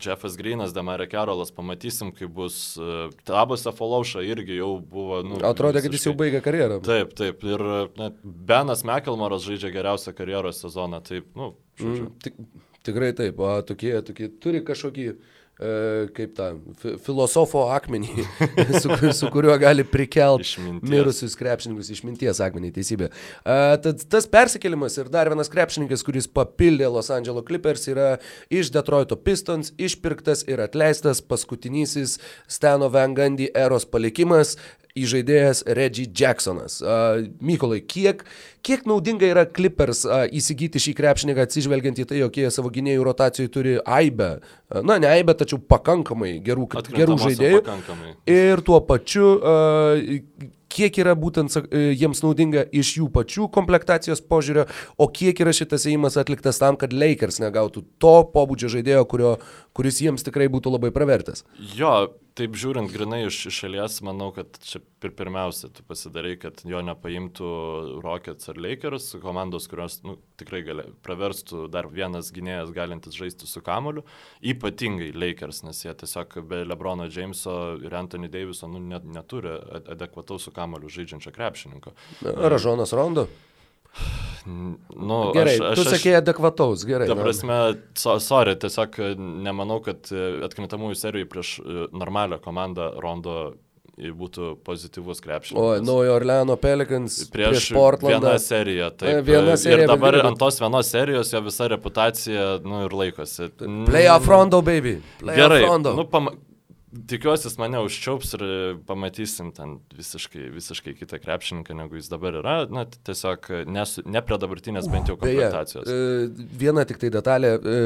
[SPEAKER 2] Jeffas Greenas, Demarė Carolas, pamatysim, kaip bus. e, Tabose Falauša irgi jau buvo. Nu,
[SPEAKER 1] Atrodė, kad jis jau
[SPEAKER 2] visiškai-
[SPEAKER 1] baigė karjerą.
[SPEAKER 2] Taip, taip. Ir net Benas Mekelmaras žaidžia geriausią karjeros sezoną. Taip, nu, žodžiu.
[SPEAKER 1] Mm, tik, tikrai taip, o tokie, tokie turi kažkokį, e, kaip tą, fi, filosofo akmenį, [laughs] su, su kuriuo gali prikelti mirusius krepšininkus išminties akmenį, teisybė. E, tad tas persikėlimas ir dar vienas krepšininkas, kuris papildė Los Angeles Clippers, yra iš Detroito Pistons, išpirktas ir atleistas paskutinysis Stano Van Gundy eros palikimas įžaidėjas Reggie Jacksonas. Mykolai, kiek, kiek naudinga yra Clippers įsigyti šį krepšininką atsižvelgiant į tai, jog jie savo gynėjų rotacijų turi aibę, na ne aibę, tačiau pakankamai gerų, gerų žaidėjų.
[SPEAKER 2] pakankamai.
[SPEAKER 1] Ir tuo pačiu, kiek yra būtent e, jiems naudinga iš jų pačių komplektacijos požiūrio, o kiek yra šitas įėjimas atliktas tam, kad Lakers negautų to pobūdžio žaidėjo, kurio, kuris jiems tikrai būtų labai pravertas.
[SPEAKER 2] Jo, taip žiūrint grinai iš iš šalies, manau, kad čia pir pirmiausia, tu pasidarai, kad jo nepaimtų Rockets ar Lakers, komandos, kurios nu, tikrai gali, praverstų dar vienas gynėjas galintis žaisti su kamoliu, ypatingai Lakers, nes jie tiesiog be Lebrono Jameso ir Anthony Daviso nu, net, neturi ad- adekvataus su kamoliu žaidžiančio krepšininko.
[SPEAKER 1] Ražonas Rondo.
[SPEAKER 2] Nu,
[SPEAKER 1] Gerai, tu sakėjai adekvataus, gerai.
[SPEAKER 2] Ta
[SPEAKER 1] na.
[SPEAKER 2] prasme, so, sorry, tiesiog e, nemanau, kad e, atkrintamųjų serijų prieš e, normalią komandą Rondo būtų pozityvus
[SPEAKER 1] O,
[SPEAKER 2] krepšininkas.
[SPEAKER 1] Naujo Orleano Pelicans prieš,
[SPEAKER 2] Prieš
[SPEAKER 1] Portlandą.
[SPEAKER 2] vieną seriją. Taip,
[SPEAKER 1] E, viena serija,
[SPEAKER 2] Ir dabar
[SPEAKER 1] bet
[SPEAKER 2] ant tos vienos serijos jo visa reputacija, nu ir laikosi.
[SPEAKER 1] Playoff Rondo, baby. Playoff
[SPEAKER 2] Gerai,
[SPEAKER 1] Rondo.
[SPEAKER 2] nu, pama... Tikiuosi, jis mane užčiaups ir pamatysim ten visiškai, visiškai kitą krepšininką, negu jis dabar yra. Na, tiesiog nesu, ne prie dabartinės bent jau
[SPEAKER 1] Beje,
[SPEAKER 2] komplektacijos.
[SPEAKER 1] e, viena tik tai detalė. e,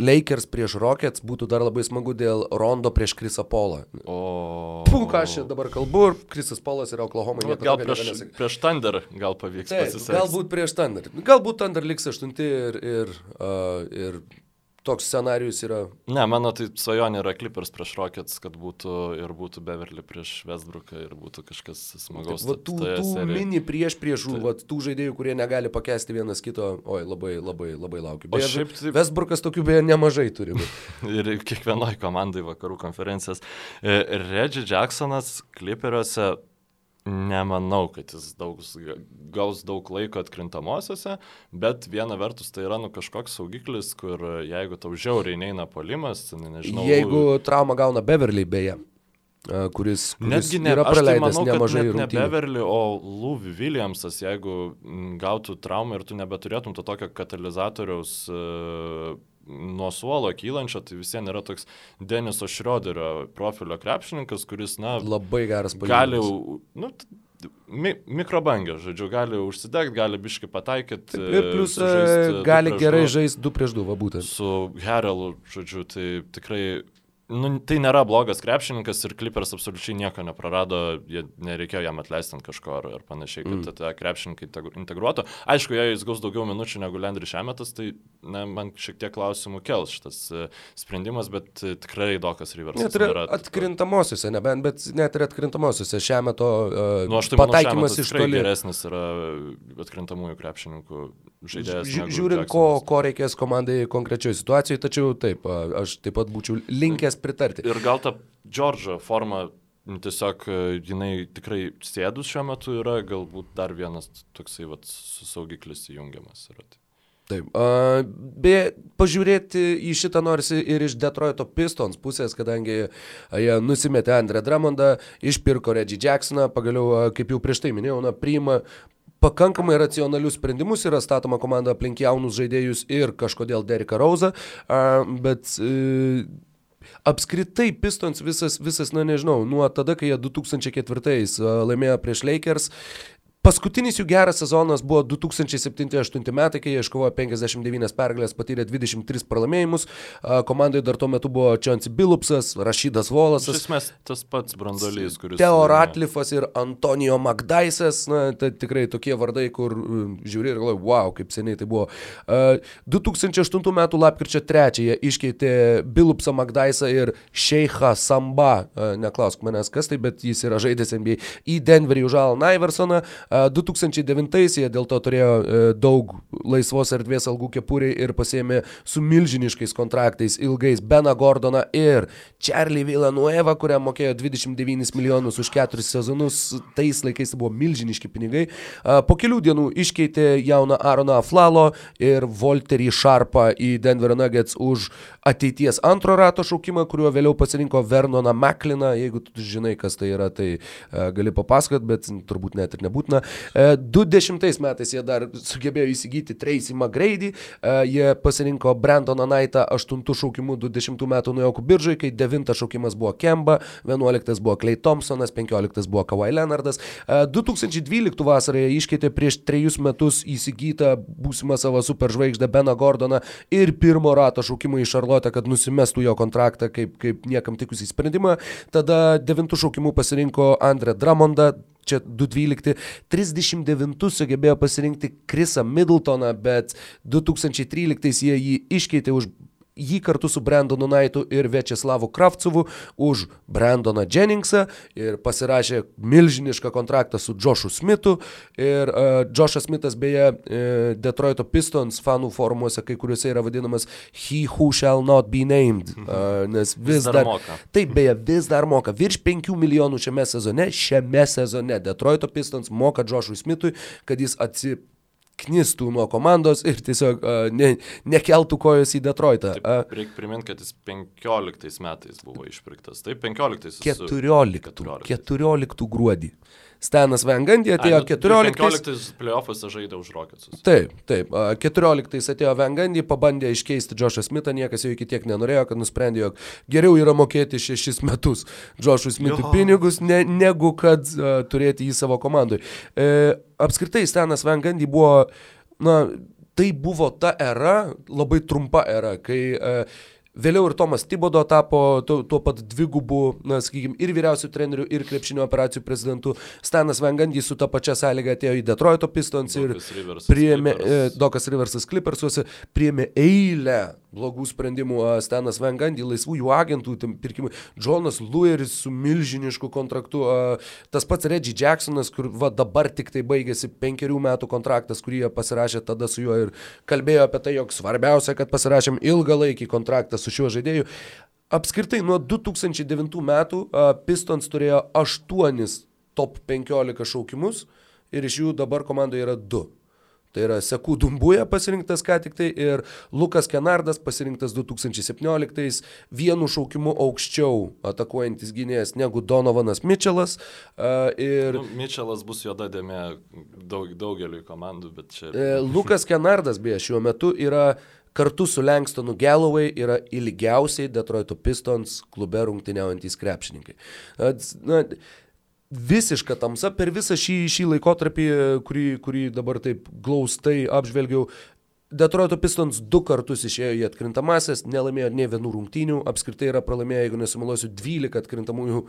[SPEAKER 1] Lakers prieš Rockets būtų dar labai smagu dėl Rondo prieš Krisą Polą.
[SPEAKER 2] O...
[SPEAKER 1] Pum, ką aš dabar kalbu, ir Krisas Polas yra Oklahoma.
[SPEAKER 2] Nu, gal prieš, prieš Thunder gal pavyks pasisakyti.
[SPEAKER 1] galbūt prieš Thunder. Galbūt Thunder liks aštunti ir, ir, uh, ir toks scenarius yra.
[SPEAKER 2] Ne, mano tai svajonė yra Clippers prieš Rockets, kad būtų ir būtų Beverly prieš Westbrooką ir būtų kažkas smagaus.
[SPEAKER 1] Va, tų, tų mini prieš priešų, va, tų žaidėjų, kurie negali pakesti vienas kito, oi, labai, labai, labai laukiu. Beje,
[SPEAKER 2] šiaip tai-
[SPEAKER 1] Westbrookas tokių beje nemažai turi. [laughs]
[SPEAKER 2] Ir kiekvienoje komandai vakarų konferencijas. E, Reggie Jacksonas Clipperiuose nemanau, kad jis daug, gaus daug laiko atkrintamosiose, bet viena vertus tai yra nu kažkoks saugiklis, kur jeigu tau žiauriai neina polimas, ne- nežinau.
[SPEAKER 1] Jeigu traumą gauna Beverly beje, kuris, kuris
[SPEAKER 2] Netgi ne,
[SPEAKER 1] yra
[SPEAKER 2] tai
[SPEAKER 1] praleidęs
[SPEAKER 2] manau,
[SPEAKER 1] nemažai
[SPEAKER 2] ne
[SPEAKER 1] rungtynių.
[SPEAKER 2] Beverly, o Louis Williamsas, jeigu gautų traumą ir tu nebeturėtum to tokio katalizatoriaus uh, nuo suolo kylančio, tai vis vien yra toks Deniso Šrioderio profilio krepšininkas, kuris, na,
[SPEAKER 1] Labai geras
[SPEAKER 2] gali,
[SPEAKER 1] palyginimas.
[SPEAKER 2] nu, mi, mikrobangė, žodžiu, gali užsidegti, gali biški pataikyti.
[SPEAKER 1] Ir plus e, gali gerai žaisti 2 prieš 2, va būtent.
[SPEAKER 2] su Herelu, žodžiu, tai tikrai, nu, tai nėra blogas krepšininkas ir Clippers absoliučiai nieko neprarado, jie nereikėjo jam atleisti ant kažko ar, ar panašiai, kad mm. tą krepšininką integ- integruotų. Aišku, jei jis gaus daugiau minučių negu Landry Šemetas, tai na, man šiek tiek klausimų kels šitas e, sprendimas, bet e, tikrai Dokas Riversas
[SPEAKER 1] Net ir
[SPEAKER 2] nėra.
[SPEAKER 1] atkrintamosiose, nebent, bet net ir atkrintamosiose šią meto uh,
[SPEAKER 2] Nu, aš tai
[SPEAKER 1] pataikymas iš toli.
[SPEAKER 2] geresnis yra atkrintamųjų krepšininkų žaidėjas.
[SPEAKER 1] Žiūrint, ko, ko reikės komandai konkrečioje situacijoje, tačiau taip, aš taip pat būčiau linkęs pritarti.
[SPEAKER 2] Ir gal ta Džordžo forma tiesiog e, jinai tikrai sėdus šiuo metu yra, galbūt dar vienas toksai vat, saugiklis įjungiamas yra. Tai.
[SPEAKER 1] Taip. a, Beje, pažiūrėti į šitą norisi ir iš Detroito Pistons pusės, kadangi jie nusimetė Andrę Dramondą, išpirko Reggie Jacksoną, pagaliau, kaip jau prieš tai minėjau, na, priima pakankamai racionalius sprendimus, yra statoma komanda aplink jaunus žaidėjus ir kažkodėl Derika Rauzą, bet e, apskritai Pistons visas, visas, na nežinau, nuo tada, kai jie 2004 a, laimėjo prieš Lakers, Paskutinis jų geras sezonas buvo 2007-2008 metai, kai jie iškovojo 59 pergalės, patyrė 23 pralaimėjimus. Komandai dar tuo metu buvo Čionsi Bilupsas, Rašydas Volasas.
[SPEAKER 2] Iš esmės tas pats brandolys, kuris.
[SPEAKER 1] Teo Ratlifas ir Antonijo Magdaisas. Na, tai tikrai tokie vardai, kur žiūri ir galvoji, wow, kaip seniai tai buvo. 2008 metų lapkričio 3 iškeitė Bilupsą Magdaisą ir Šeichą Samba. Neklausk manęs, kas tai, bet jis yra žaidęs NBA į Denverį už Alan Iversoną. 2009-aisiais dėl to turėjo e, daug laisvos erdvės algų kepuriai ir pasėmė su milžiniškais kontraktais ilgais Beną Gordoną ir Charlie Villanueva, kuriam mokėjo 29 milijonus už keturis sezonus. Tais laikais tai buvo milžiniški pinigai. Po kelių dienų iškeitė jauną Aaroną Flalo ir Volterį Sharpą į Denver Nuggets už ateities antro rato šaukimą, kuriuo vėliau pasirinko Vernoną Mekliną. Jeigu tu žinai, kas tai yra, tai uh, gali papasakot, bet turbūt net ir nebūtina. Uh, 20 metais jie dar sugebėjo įsigyti Tracy McGrady, uh, jie pasirinko Brandoną Naitą 8 šaukimu 20 metų nuojokų biržai, kai 9 šaukimas buvo Kemba, 11 buvo Clay Thompsonas, 15 buvo Kawhi Leonardas. Uh, 2012 vasarą jie iškeitė prieš 3 metus įsigytą būsimą savo superžvaigždę Beną Gordoną ir pirmo rato šaukimą iš Šarlo galvoti, kad nusimestų jo kontraktą kaip, kaip niekam tikusį sprendimą. Tada devintų šaukimų pasirinko Andrė Dramondą, čia 212, 39 sugebėjo pasirinkti Krisą Middletoną, bet 2013 jie jį iškeitė už jį kartu su Brandonu Naitu ir Večeslavu Kravcovu už Brandoną Jenningsą ir pasirašė milžinišką kontraktą su Joshu Smithu. Ir uh, Joshas Smithas beje uh, Detroito Pistons fanų forumuose kai kuriuose yra vadinamas He Who Shall Not Be Named. Uh, nes vis, vis dar, dar moka. Taip, beje, vis dar moka. Virš 5 milijonų šiame sezone, šiame sezone Detroito Pistons moka Joshui Smithui, kad jis atsiprašė knistų nuo komandos ir tiesiog uh, ne, nekeltų kojos į Detroitą.
[SPEAKER 2] Uh, Reikia priminti, kad jis 15 metais buvo išpirktas. Taip, 15.
[SPEAKER 1] 14. 14. 14 gruodį. Stanas Vengandį atėjo 14.
[SPEAKER 2] 15 playoffuose žaidė už Rocketsus.
[SPEAKER 1] Taip, taip. 14 atėjo Vengandį, pabandė iškeisti Džošą Smithą, niekas jau iki tiek nenorėjo, kad nusprendė, jog geriau yra mokėti šešis metus Džošui Smithui pinigus, ne, negu kad uh, turėti jį savo komandai. E, apskritai, Stanas Vengandį buvo, na, tai buvo ta era, labai trumpa era, kai uh, Vėliau ir Tomas Tibodo tapo tuo, tuo pat dvigubu, na, sakykime, ir vyriausių trenerių, ir krepšinio operacijų prezidentu. Stanas Vengandys su ta pačia sąlyga atėjo į Detroito Pistons ir priėmė,
[SPEAKER 2] Clippers.
[SPEAKER 1] e, Dokas Riversas Clippersuose, priėmė eilę blogų sprendimų. Stanas Vengandy, laisvų jų agentų pirkimai. Jonas Lueris su milžinišku kontraktu. Tas pats Reggie Jacksonas, kur va, dabar tik tai baigėsi penkerių metų kontraktas, kurį jie pasirašė tada su juo ir kalbėjo apie tai, jog svarbiausia, kad pasirašėm ilgalaikį kontraktą su šiuo žaidėju. Apskritai nuo 2009 metų Pistons turėjo 8 top 15 šaukimus ir iš jų dabar komandoje yra 2. Tai yra Sekų Dumbuja pasirinktas ką tik tai ir Lukas Kenardas pasirinktas 2017 vienu šaukimu aukščiau atakuojantis gynėjas negu Donovanas Mitčelas. Ir
[SPEAKER 2] Nu, Mitčelas bus juoda dėmė daug, daugeliui komandų, bet čia...
[SPEAKER 1] E, Lukas Kenardas beje šiuo metu yra kartu su Langstonu Galloway yra ilgiausiai Detroito Pistons klube rungtyniaujantys krepšininkai. Na, visiška tamsa per visą šį, šį laikotarpį, kurį, kurį dabar taip glaustai apžvelgiau. Detroito Pistons du kartus išėjo į atkrintamasis, nelaimėjo ne vienų rungtynių, apskritai yra pralaimėję, jeigu nesumeluosiu, 12 atkrintamųjų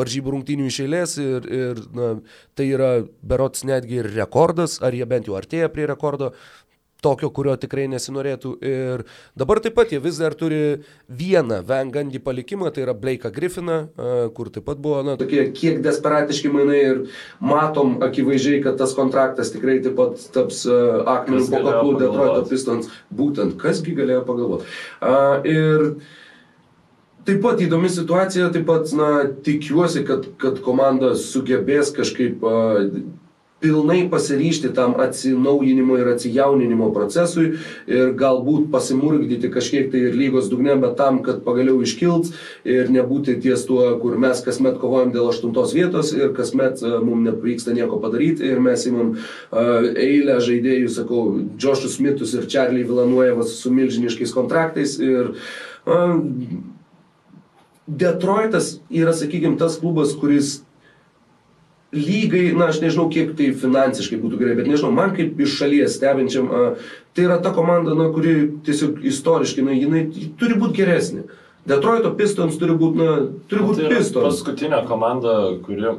[SPEAKER 1] varžybų rungtynių iš eilės ir, ir na, tai yra berots netgi ir rekordas, ar jie bent jau artėja prie rekordo, tokio, kurio tikrai nesinorėtų. Ir dabar taip pat jie vis dar turi vieną vengandį palikimą, tai yra Blake'ą Griffiną, a, kur taip pat buvo, na, tokie kiek desperatiški mainai ir matom akivaizdžiai, kad tas kontraktas tikrai taip pat taps uh, akmeniu
[SPEAKER 2] Kas
[SPEAKER 1] po kaklu Detroito? Pistons. Būtent, kasgi galėjo pagalvoti. Uh, ir Taip pat įdomi situacija, taip pat, na, tikiuosi, kad, kad komanda sugebės kažkaip a, pilnai pasiryšti tam atsinaujinimo ir atsijauninimo procesui ir galbūt pasimurgdyti kažkiek tai ir lygos dugne, bet tam, kad pagaliau iškilts ir nebūti ties tuo, kur mes kasmet kovojam dėl aštuntos vietos ir kasmet a, mums nepavyksta nieko padaryti ir mes įmam a, eilę žaidėjų, sakau, Joshus Smithus ir Charlie Villanuevas su milžiniškais kontraktais ir a, Detroitas yra, sakykime, tas klubas, kuris lygai, na aš nežinau, kiek tai finansiškai būtų gerai, bet nežinau, man kaip iš šalies stebinčiam, tai yra ta komanda, na, kuri tiesiog istoriškai, na, jinai turi būti geresnė. Detroito Pistons turi būti, na, turi būti
[SPEAKER 2] tai
[SPEAKER 1] Pistons.
[SPEAKER 2] Paskutinė komanda, kuri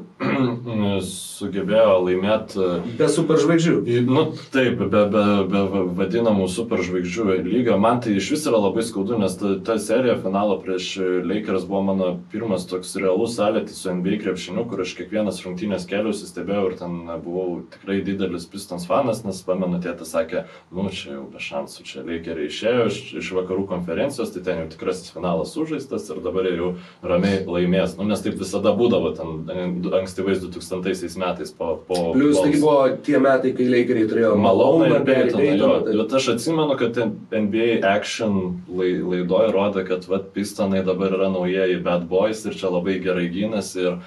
[SPEAKER 2] sugebėjo laimėti.
[SPEAKER 1] Be superžvaigždžių.
[SPEAKER 2] Nu, taip, be, be, be vadinamų superžvaigždžių lygio. Man tai iš vis yra labai skaudu, nes ta, ta serija finalo prieš Lakers buvo mano pirmas toks realus sąlytis su NBA krepšiniu, kur aš kiekvienas rungtynės keliausi stebėjau ir ten buvau tikrai didelis Pistons fanas, nes pamenu, tėtas sakė, nu, čia jau be šansų, čia Lakeriai išėjo iš, iš vakarų konferencijos, tai ten jau tikrasis finalas sužaistas ir dabar jau ramiai laimės. Nu, nes taip visada būdavo ten ankstyvais 2000 metais po... po
[SPEAKER 1] Plius tai buvo tie metai, kai Lakeriai turėjo
[SPEAKER 2] Maloną ir Peytoną. Tai... Bet aš atsimenu, kad NBA Action laidoje rodė, kad vat, Pistonai dabar yra naujieji Bad Boys ir čia labai gerai gynasi ir,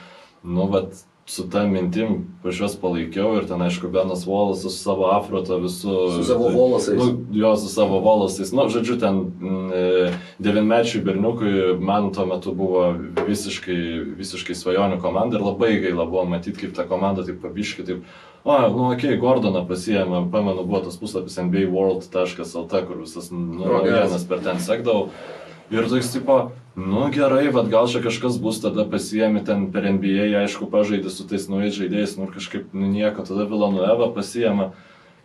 [SPEAKER 2] nu, vat, su tą mintim aš juos palaikiau ir ten, aišku, Benas Volas su savo afroto visų.
[SPEAKER 1] Su savo volasais.
[SPEAKER 2] Nu, jo su savo volasais. Nu, žodžiu, ten mm, e, devinmečiui berniukui man tuo metu buvo visiškai, visiškai svajonių komanda ir labai gaila buvo matyti, kaip ta komanda taip pabiški, taip, o, nu, okei, okay, Gordoną pasijėmė, pamenu, buvo tas puslapis nbaworld.lt, kur visas nu, naujienas per ten sekdavau. Ir toks tipo, nu gerai, vad gal čia kažkas bus, tada pasijėmi ten per NBA, aišku, pažaidė su tais naujais žaidėjais, nu kažkaip nu, nieko, tada Villanueva pasijėma.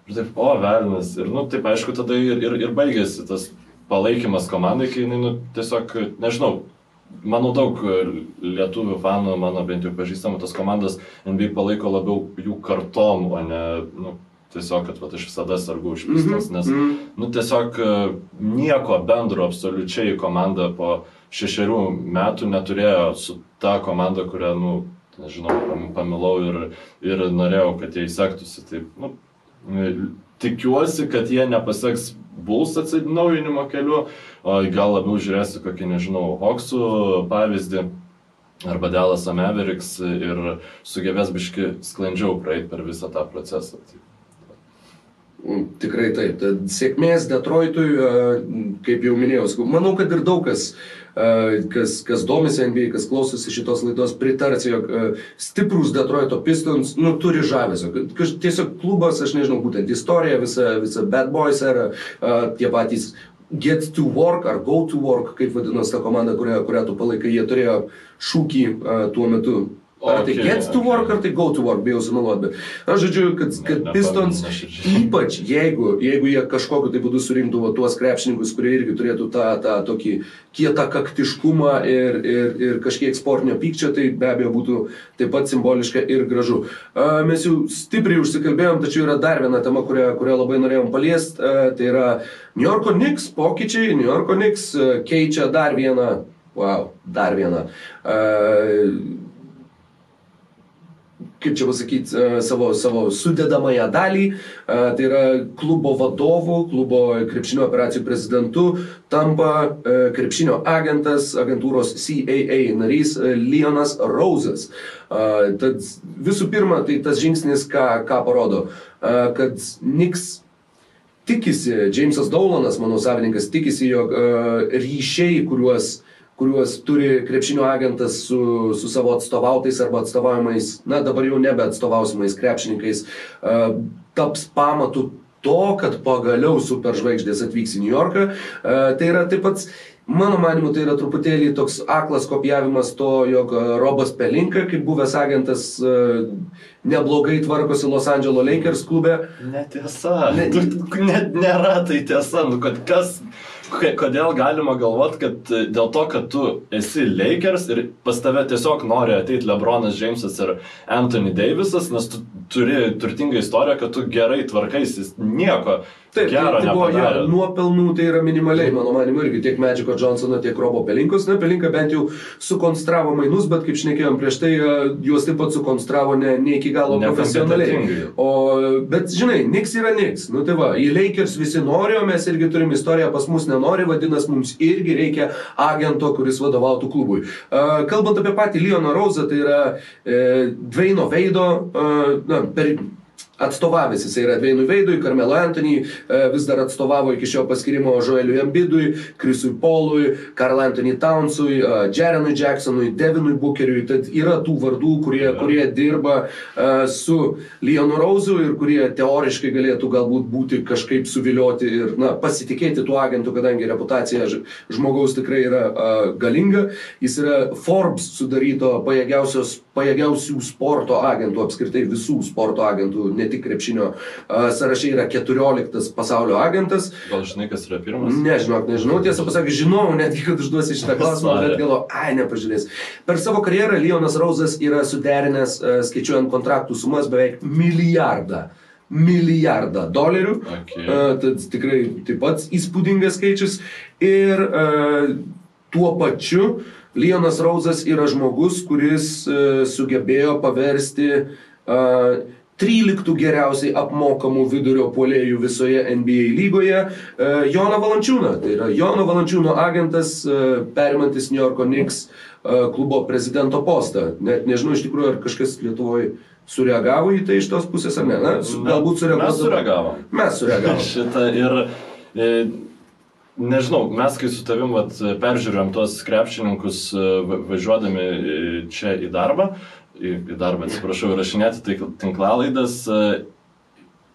[SPEAKER 2] Ir taip, o, velnas. Ir, nu, taip, aišku, tada ir, ir, ir baigėsi tas palaikymas komandai, kai jinai, nu, tiesiog, nežinau, manau, daug lietuvių fanų, mano bent jau pažįstamų, tas komandas NBA palaiko labiau jų kartom, o ne, nu, tiesiog, kad vat, aš visada sargu užpistas, nes, mm -hmm. nu, tiesiog e, nieko bendro absoliučiai komanda po šešerių metų neturėjo su ta komanda, kurią, nu, nežinau, pamilau ir, ir norėjau, kad jie įsektųsi. Tai, nu, tikiuosi, kad jie nepaseks Bulls atsinaujinimo keliu, o gal labiau žiūrėsiu kokį, nežinau, Hoksų pavyzdį arba Dallas Mavericks ir sugebės biški sklandžiau praeiti per visą tą procesą. Tai
[SPEAKER 1] tikrai taip. Tad sėkmės Detroitui, kaip jau minėjau, manau, kad ir daug kas, kas, kas domisi NBA, kas klausosi šitos laidos, pritars, jog stiprus Detroito Pistons, nu, turi žavesio. Tiesiog klubas, aš nežinau, būtent istorija, visa, visa Bad Boys era, tie patys Get to Work ar Go to Work, kaip vadinosi ta komanda, kurią, kurią tu palaikai, jie turėjo šūkį tuo metu Ar tai gets to work, ar tai go to work, bijau sumeluoti, bet aš žodžiu, kad, kad Pistons, ypač jeigu, jeigu jie kažkokiu tai būdu surinktų va, tuos krepšininkus, kurie irgi turėtų tą, tą tokį kietą kaktiškumą ir, ir, ir kažkiek sportinio pykčio, tai be abejo būtų taip pat simboliška ir gražu. Mes jau stipriai užsikalbėjom, tačiau yra dar viena tema, kurią, kurią labai norėjom paliesti, tai yra New Yorko Knicks pokyčiai, New Yorko Knicks keičia dar vieną, wow, dar vieną. Uh, kaip čia pasakyti, e, savo, savo sudedamąją dalį, e, tai yra klubo vadovu, klubo krepšinio operacijų prezidentu, tampa e, krepšinio agentas, agentūros CAA narys Leonas Rosas. Tad visų pirma, tai tas žingsnis, ką, ką parodo, kad Niks tikisi, Jamesas Daulanas, mano savininkas, tikisi, jog ryšiai, kuriuos kuriuos turi krepšinio agentas su, su savo atstovautais arba atstovaujamais, na dabar jau nebe atstovausimais krepšininkais, uh, taps pamatu to, kad pagaliau superžvaigždės atvyks į New Yorką. Uh, tai yra taip pat Mano manimu, tai yra truputėlį toks aklas kopijavimas to, jog Robas Pelinka, kaip buvęs agentas, neblogai tvarkosi Los Angeles Lakers klube.
[SPEAKER 2] Netiesa. Ne, [laughs] ne, nėra tai tiesa, nu, kad kas kodėl galima galvoti, kad e, dėl to, kad tu esi Lakers ir pas tave tiesiog nori ateiti Lebronas Jamesas ir Anthony Davisas, nes tu turi turtingą istoriją, kad tu gerai tvarkaisi, nieko Taip, Gero tai, tai buvo jo,
[SPEAKER 1] nuopelnų, tai yra minimaliai, mano manimu, irgi tiek Medžiko Johnsono, tiek Robo Pelinkos. Na, Pelinka bent jau sukonstravo mainus, bet kaip šnekėjom prieš tai, e, juos taip pat sukonstravo ne, ne iki galo ne profesionaliai. O, bet žinai, Niks yra Niks. Nu tai va, į Lakers visi nori, o mes irgi turim istoriją, pas mus nenori, vadinasi, mums irgi reikia agento, kuris vadovautų klubui. Uh, kalbant apie patį Leoną Rozą, tai yra uh, Dveino Veido, uh, na, per atstovavęs, jis yra Dveinui Veidui, Karmelo Anthony, vis dar atstovavo iki šio paskirimo Joeliui Ambidui, Krisui Paului, Karl Anthony Townsui, Jarenui Jacksonui, Devinui Bookeriui. Tad yra tų vardų, kurie, kurie dirba su Leonu Rauzu ir kurie teoriškai galėtų galbūt būti kažkaip suvilioti ir na, pasitikėti tuo agentu, kadangi reputacija žmogaus tikrai yra galinga. Jis yra Forbes sudaryto pajėgiausios pajėgiausių sporto agentų, apskritai visų sporto agentų, ne tik krepšinio sąraše yra 14 pasaulio agentas.
[SPEAKER 2] Gal žinai, kas yra pirmas?
[SPEAKER 1] Nežinau, nežinau, tiesą pasakius, žinau, netgi kad užduosi šitą klausimą, bet galvo, ai, nepažiūrės. Per savo karjerą Leonas Rauzas yra suderinęs, skaičiuojant kontraktų sumas, beveik milijardą milijardą dolerių. Okay. Uh, tad tikrai taip pat įspūdingas skaičius. Ir uh, tuo pačiu uh, Leonas Rauzas yra žmogus, kuris e, sugebėjo paversti uh, 13 geriausiai apmokamų vidurio polėjų visoje NBA lygoje uh, Joną Valančiūną. Tai yra Jono Valančiūno agentas, perimantis New Yorko Knicks klubo prezidento postą. Net nežinau iš tikrųjų, ar kažkas Lietuvoje sureagavo į tai iš tos pusės ar ne. Na,
[SPEAKER 2] su, galbūt sureagavo. Mes sureagavom.
[SPEAKER 1] Mes sureagavom. [laughs]
[SPEAKER 2] Šitą ir e, Nežinau, mes kai su tavim vat, peržiūrėjom tuos krepšininkus e, važiuodami čia į darbą, į, į darbą, atsiprašau, įrašinėti tai tinklalaidas, e,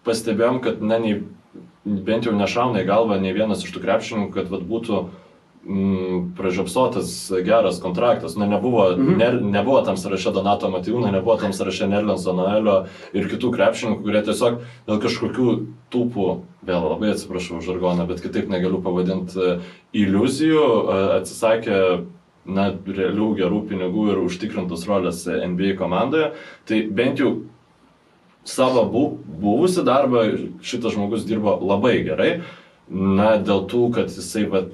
[SPEAKER 2] pastebėjom, kad ne, nei, bent jau nešauna į galvą nei vienas iš tų krepšininkų, kad vat, būtų mm, pražiopsotas geras kontraktas. Na, nebuvo, mhm. ne, nebuvo tam sąraše Donato Matijūno, nebuvo tam sąraše Nerlenso Noelio ir kitų krepšininkų, kurie tiesiog dėl kažkokių tūpų, vėl labai atsiprašau žargoną, bet kitaip negaliu pavadinti, iliuzijų, atsisakė na, realių gerų pinigų ir užtikrintos rolės NBA komandoje. Tai bent jau savo buvusi darbą šitas žmogus dirbo labai gerai. Na, dėl tų, kad jisai vat,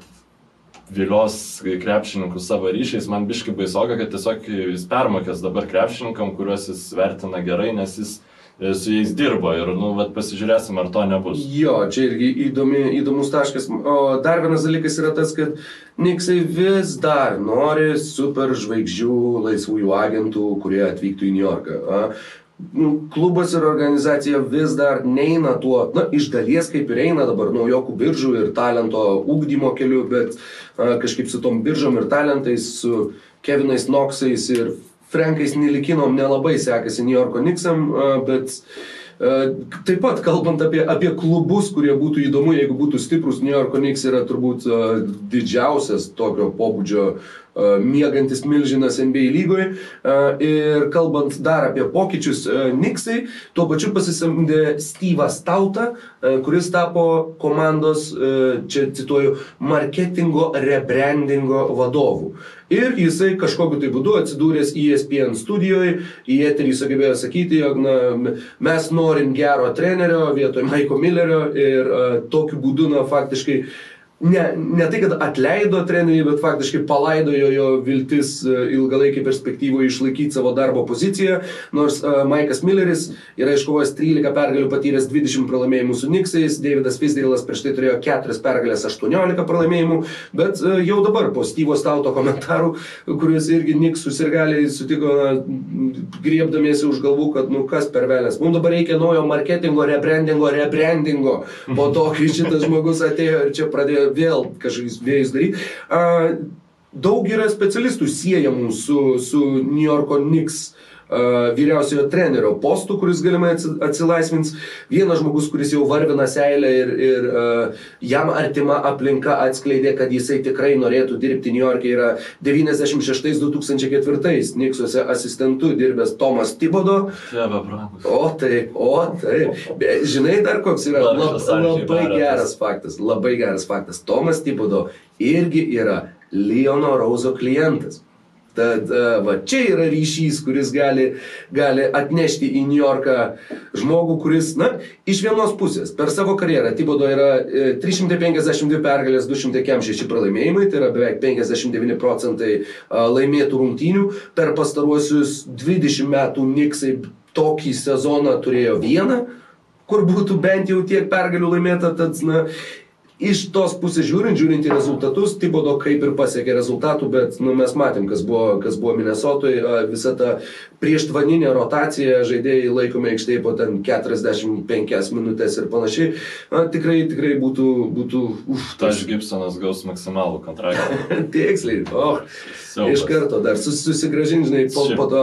[SPEAKER 2] vilios krepšininkus savo ryšiais, man biški baisoka, kad tiesiog jis permokės dabar krepšininkam, kuriuos jis vertina gerai, nes jis e, su jais dirbo ir, nu, vat, pasižiūrėsim, ar to nebus.
[SPEAKER 1] Jo, čia irgi įdomi, įdomus taškas. O dar vienas dalykas yra tas, kad Niksai vis dar nori super žvaigždžių laisvųjų agentų, kurie atvyktų į New Yorką. Nu, klubas ir organizacija vis dar neina tuo, na, iš dalies kaip ir eina dabar naujokų biržų ir talento ūkdymo keliu, bet a, kažkaip su tom biržom ir talentais, su Kevinais Knoxais ir Frankais Nilikinom nelabai sekasi New Yorko Nixam, a, bet a, Taip pat kalbant apie, apie klubus, kurie būtų įdomu, jeigu būtų stiprus, New Yorko Knicks yra turbūt uh, didžiausias tokio pobūdžio mėgantis milžinas NBA lygoje. Ir kalbant dar apie pokyčius, Niksai tuo pačiu pasisamdė Steve'ą Stautą, kuris tapo komandos, čia cituoju, marketingo rebrandingo vadovu. Ir jisai kažkokiu tai būdu atsidūręs ESPN studijoje, į eterį sugebėjo sakyti, jog na, mes norim gero trenerio vietoj Maiko Millerio ir uh, tokiu būdu, na, faktiškai uh, ne, ne tai, kad atleido treneriui, bet faktiškai palaidojo jo viltis e, ilgalaikį perspektyvų išlaikyti savo darbo poziciją, nors uh, Maikas Milleris yra iškovojęs 13 pergalių, patyręs 20 pralaimėjimų su Niksais, Davidas Fisdėlas prieš tai turėjo 4 pergalės, 18 pralaimėjimų, bet uh, jau dabar po Styvo Stauto komentarų, kuriuos irgi Niks susirgaliai sutiko na, griebdamiesi už galvų, kad nu kas per velės, mums dabar reikia naujo marketingo, rebrandingo, rebrandingo, po to, kai šitas žmogus atėjo ir čia pradėjo vėl kažkokius vėjus daryti. Daug yra specialistų siejamų su, su New Yorko Knicks uh, vyriausiojo trenerio postu, kuris galimai atsilaisvins. Vienas žmogus, kuris jau varvina seilę ir, ir uh, jam artima aplinka atskleidė, kad jisai tikrai norėtų dirbti New York'e, yra 96-2004 Niksuose asistentu dirbęs Tomas Tibodo. O taip, o taip. Žinai dar koks yra lab, labai geras faktas, labai geras faktas. Tomas Tibodo irgi yra Leono Rauzo klientas. Tad e, va, čia yra ryšys, kuris gali, gali atnešti į New Yorką žmogų, kuris, na, iš vienos pusės per savo karjerą Tibodo yra 352 e, pergalės, 206 pralaimėjimai, tai yra beveik 59 procentai e, laimėtų rungtynių. Per pastaruosius 20 metų Niksai tokį sezoną turėjo vieną, kur būtų bent jau tiek pergalių laimėta. Tad, na, iš tos pusės žiūrint, žiūrint į rezultatus, Tibodo kaip ir pasiekė rezultatų, bet nu, mes matėm, kas buvo, kas buvo Minnesotoje, visa ta prieštvaninė rotacija, žaidėjai laikomi aikštėje po ten 45 minutės ir panašiai. Na, tikrai, tikrai būtų, būtų
[SPEAKER 2] uf. Tas Gibsonas gaus maksimalų kontraktą. [laughs]
[SPEAKER 1] Tiksliai, oh, Siaubas. iš karto dar sus, susigražinti, žinai, po, po to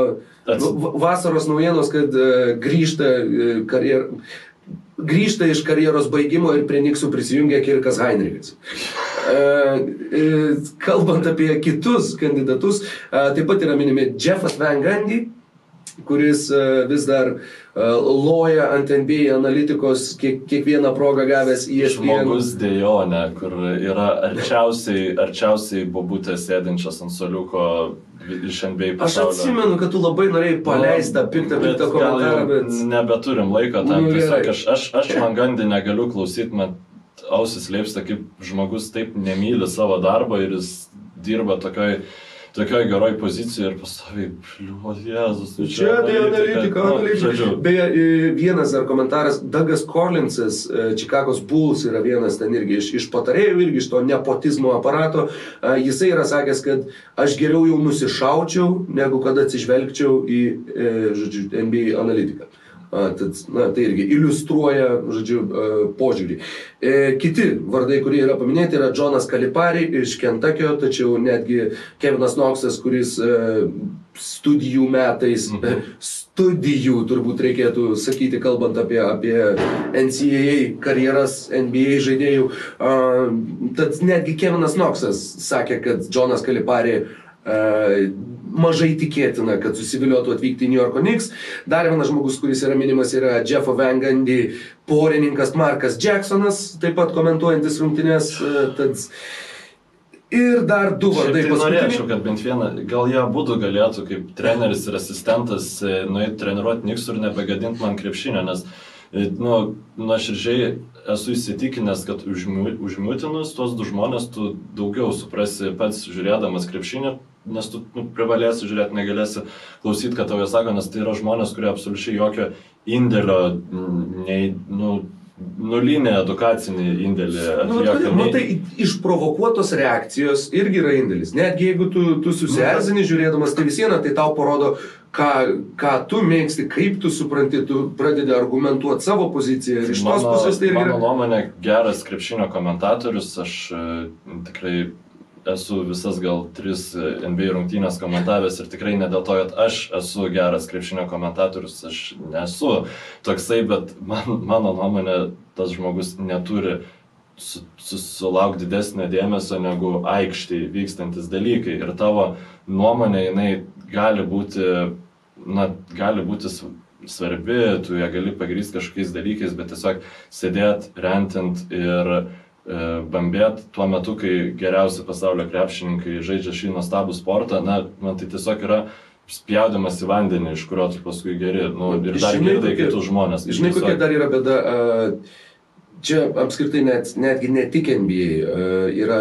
[SPEAKER 1] nu, vasaros naujienos, kad uh, grįžta uh, karjerą grįžta iš karjeros baigimo ir prie Niksų prisijungia Kirkas Heinrichas. E, e, kalbant apie kitus kandidatus, e, taip pat yra minimi Jeffas Van Gundy, kuris vis dar loja ant NBA analitikos kiek, kiekvieną progą gavęs į ESPN.
[SPEAKER 2] Žmogus dėjonė, kur yra arčiausiai, arčiausiai bobutės sėdinčias ant soliuko iš NBA
[SPEAKER 1] pasaulio. Aš atsimenu, kad tu labai norėjai paleisti tą piktą, piktą komentarą, bet...
[SPEAKER 2] Nebeturim laiko tam, nu, tiesiog aš, aš, aš man gandį negaliu klausyti, man ausis leipsta, kaip žmogus taip nemyli savo darbo ir jis dirba tokioj tokioje geroje pozicijoje ir pastoviai, pliu, Jėzus.
[SPEAKER 1] Nu čia tai analitika, analitika. Beje, vienas dar komentaras, Douglas Collinsas, Čikagos Bulls yra vienas ten irgi iš, iš patarėjų, irgi iš to nepotizmo aparato. Jisai yra sakęs, kad aš geriau jau nusišaučiau, negu kad atsižvelgčiau į, e, žodžiu, NBA analitiką. Tad, na, tai irgi iliustruoja, žodžiu, požiūrį. E, kiti vardai, kurie yra paminėti, yra Jonas Kalipari iš Kentakio, tačiau netgi Kevinas Noksas, kuris e, studijų metais, mhm. studijų turbūt reikėtų sakyti, kalbant apie, apie NCAA karjeras NBA žaidėjų. Tad netgi Kevinas Noksas sakė, kad Jonas Kalipari mažai tikėtina, kad susiviliotų atvykti į New Yorko Knicks. Dar vienas žmogus, kuris yra minimas, yra Jeffo Vangandy porininkas Markas Jacksonas, taip pat komentuojantis rungtynės. E, tad... Ir dar du vardai.
[SPEAKER 2] Tai norėčiau, kad bent vieną, gal jie būtų galėtų kaip treneris ir asistentas e, nueiti treniruoti Niksų ir nebegadinti man krepšinio, nes, e, nu, nuoširdžiai esu įsitikinęs, kad užmiutinus tuos du žmonės tu daugiau suprasi pats žiūrėdamas krepšinį, nes tu nu, privalėsi žiūrėti, negalėsi klausyti, kad tau jie sako, nes tai yra žmonės, kurie absoliučiai jokio indėlio, nei, nu, nulinį edukacinį indėlį.
[SPEAKER 1] Nu, nu, tai išprovokuotos reakcijos irgi yra indėlis. Netgi jeigu tu, tu susierzini žiūrėdamas tai visieną, tai tau parodo, ką, ką tu mėgsti, kaip tu supranti, tu pradedi argumentuoti savo poziciją. Ir iš tos pusės tai
[SPEAKER 2] yra... Mano nuomonė, geras krepšinio komentatorius, aš e, tikrai esu visas gal tris NBA rungtynės komentavęs ir tikrai ne dėl to, kad aš esu geras krepšinio komentatorius, aš nesu toksai, bet man, mano nuomonė, tas žmogus neturi susilaukti didesnio dėmesio negu aikštėje vykstantis dalykai. Ir tavo nuomonė, jinai gali būti, na, gali būti svarbi, tu ją gali pagrysti kažkokiais dalykais, bet tiesiog sėdėt, rentint ir E, bambėt tuo metu, kai geriausi pasaulio krepšininkai žaidžia šį nuostabų sportą, na, man tai tiesiog yra spjaudimas į vandenį, iš kurio tu paskui geri, nu, ir dar girdai kitus žmonės.
[SPEAKER 1] Žinai, kokia dar yra bėda, čia apskritai net, netgi ne tik NBA, yra,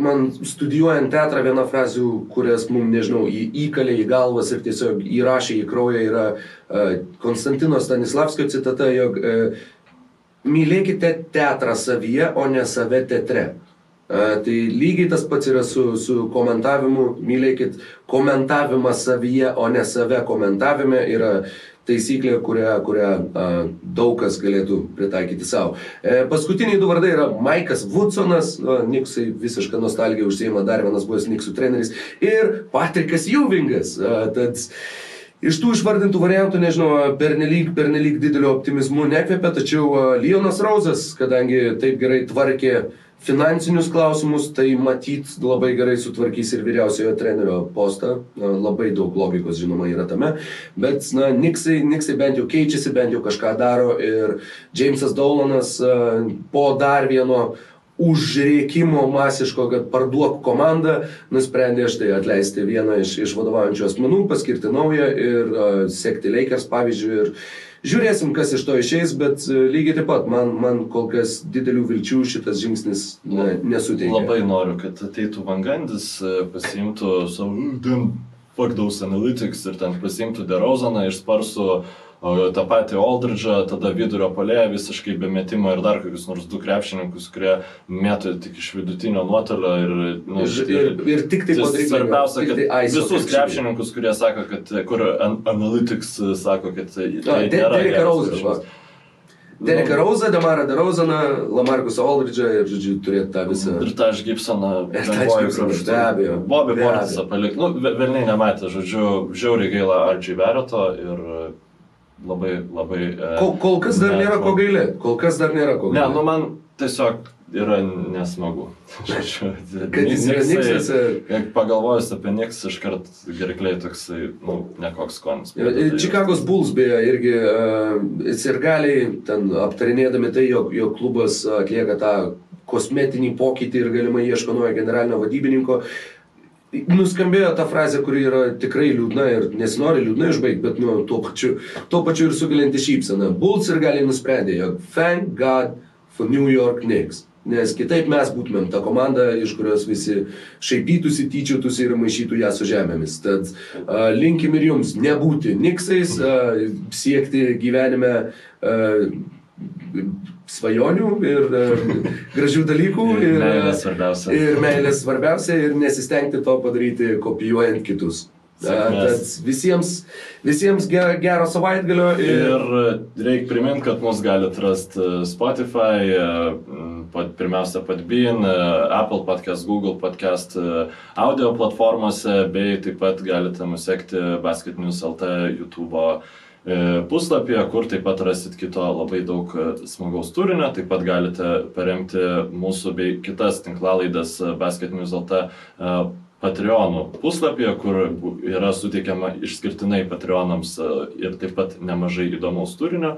[SPEAKER 1] man studijuojant teatrą viena frazių, kurias mums, nežinau, į, įkalė į galvas ir tiesiog įrašė į kraują, yra Konstantino Stanislavskio citata, jog mylėkite teatrą savyje, o ne save teatre. A, tai lygiai tas pats yra su, su komentavimu, mylėkit komentavimą savyje, o ne save komentavime yra taisyklė, kurią, kurią a, daug kas galėtų pritaikyti savo. E, paskutiniai du vardai yra Maikas Woodsonas, a, Niksai visišką nostalgiją užsieima dar vienas buvęs Niksų treneris, ir Patrikas Juvingas. A, tad, Iš tų išvardintų variantų, nežinau, pernelyg, pernelyg didelio optimizmu nekvepia, tačiau Lionas Rauzas, kadangi taip gerai tvarkė finansinius klausimus, tai matyt labai gerai sutvarkys ir vyriausiojo trenerio postą. Labai daug logikos, žinoma, yra tame. Bet, na, Niksai, Niksai bent jau keičiasi, bent jau kažką daro. Ir Jamesas Dolanas po dar vieno užrėkimo masiško, kad parduok komandą, nusprendė štai atleisti vieną iš, iš vadovaujančių asmenų, paskirti naują ir uh, sekti Lakers pavyzdžių. Ir žiūrėsim, kas iš to išeis, bet uh, lygiai taip pat man, man kol kas didelių vilčių šitas žingsnis na, nesuteikia.
[SPEAKER 2] Labai noriu, kad ateitų Vangandis, pasiimtų savo, fuck those analytics ir ten pasiimtų Derozaną iš Sparsų O tą patį Aldridge'ą, tada vidurio polėje visiškai be metimo ir dar kokius nors du krepšininkus, kurie mėto tik iš vidutinio nuotolio. Ir,
[SPEAKER 1] nu, ir, ir, ir tik tai
[SPEAKER 2] po Svarbiausia, kad tai visus krepšininkus, kurie sako, kad, kur an, Analytics sako, kad tai nėra.
[SPEAKER 1] Derek Rose. Dereką Rauzą, Demarą Derauzaną, Lamarcus Aldridge'ą ir, žodžiu, turėti tą visą.
[SPEAKER 2] Ir tą aš Gibsoną. [laughs]
[SPEAKER 1] Ir tą Gibsoną, be abejo.
[SPEAKER 2] Bobby Portisą palikti. Nu, velniai nematė, žodžiu, žiauriai gaila Arčiai Vereto ir labai, labai...
[SPEAKER 1] E, kol, kol kas dar nėra ko gailė. Kol kas dar nėra ko
[SPEAKER 2] gailė. Ne, nu man tiesiog yra nesmagu. [laughs]
[SPEAKER 1] Kad jis yra Niksas.
[SPEAKER 2] Pagalvojus apie Niks, iškart gerkliai toksai, nu, nekoks skonis.
[SPEAKER 1] Čikagos Bulls beje irgi uh, sirgaliai ten aptarinėdami tai, jog, jog klubas atlieka tą kosmetinį pokytį ir galimai ieško naujo generalinio vadybininko. Nuskambėjo ta frazė, kuri yra tikrai liūdna ir nesinori liūdna išbaigti, bet nu, tuo, pačiu, tuo pačiu ir sugelinti šypseną. Bulls ir gali nusprendė, jog thank God for New York Knicks. Nes kitaip mes būtumėm ta komanda, iš kurios visi šaipytųsi, tyčiotųsi ir maišytų ją su žemėmis. Tad uh, linkim ir jums nebūti Niksais, uh, siekti gyvenime uh, svajonių ir uh, gražių dalykų.
[SPEAKER 2] Ir, ir meilės svarbiausia.
[SPEAKER 1] Ir meilės svarbiausia ir nesistengti to padaryti kopijuojant kitus. Tad visiems, visiems gero, gero savaitgalio.
[SPEAKER 2] Ir, ir reikia priminti, kad mus galite rasti e, Spotify, e, pat, pirmiausia Padbean, e, Apple podcast, Google podcast, audio platformose, bei taip pat galite mus sekti Basket News LT YouTube puslapyje, kur taip pat rasit kito labai daug smagaus turinio, taip pat galite paremti mūsų bei kitas tinklalaidas Basket News LT Patreonų puslapyje, kur yra suteikiama išskirtinai Patreonams e, ir taip pat nemažai įdomaus turinio.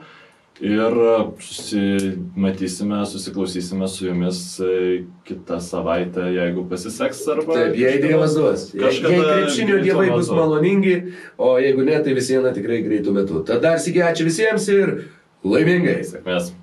[SPEAKER 2] Ir susimatysime, susiklausysime su jumis e, kitą savaitę, jeigu pasiseks arba...
[SPEAKER 1] Taip, jei Dievas duos. Jei krepšinio dievai bus maloningi, o jeigu ne, tai vis viena tikrai greitų metų. Tada dar sėkiu ačiū visiems ir laimingai.
[SPEAKER 2] Sėkmės.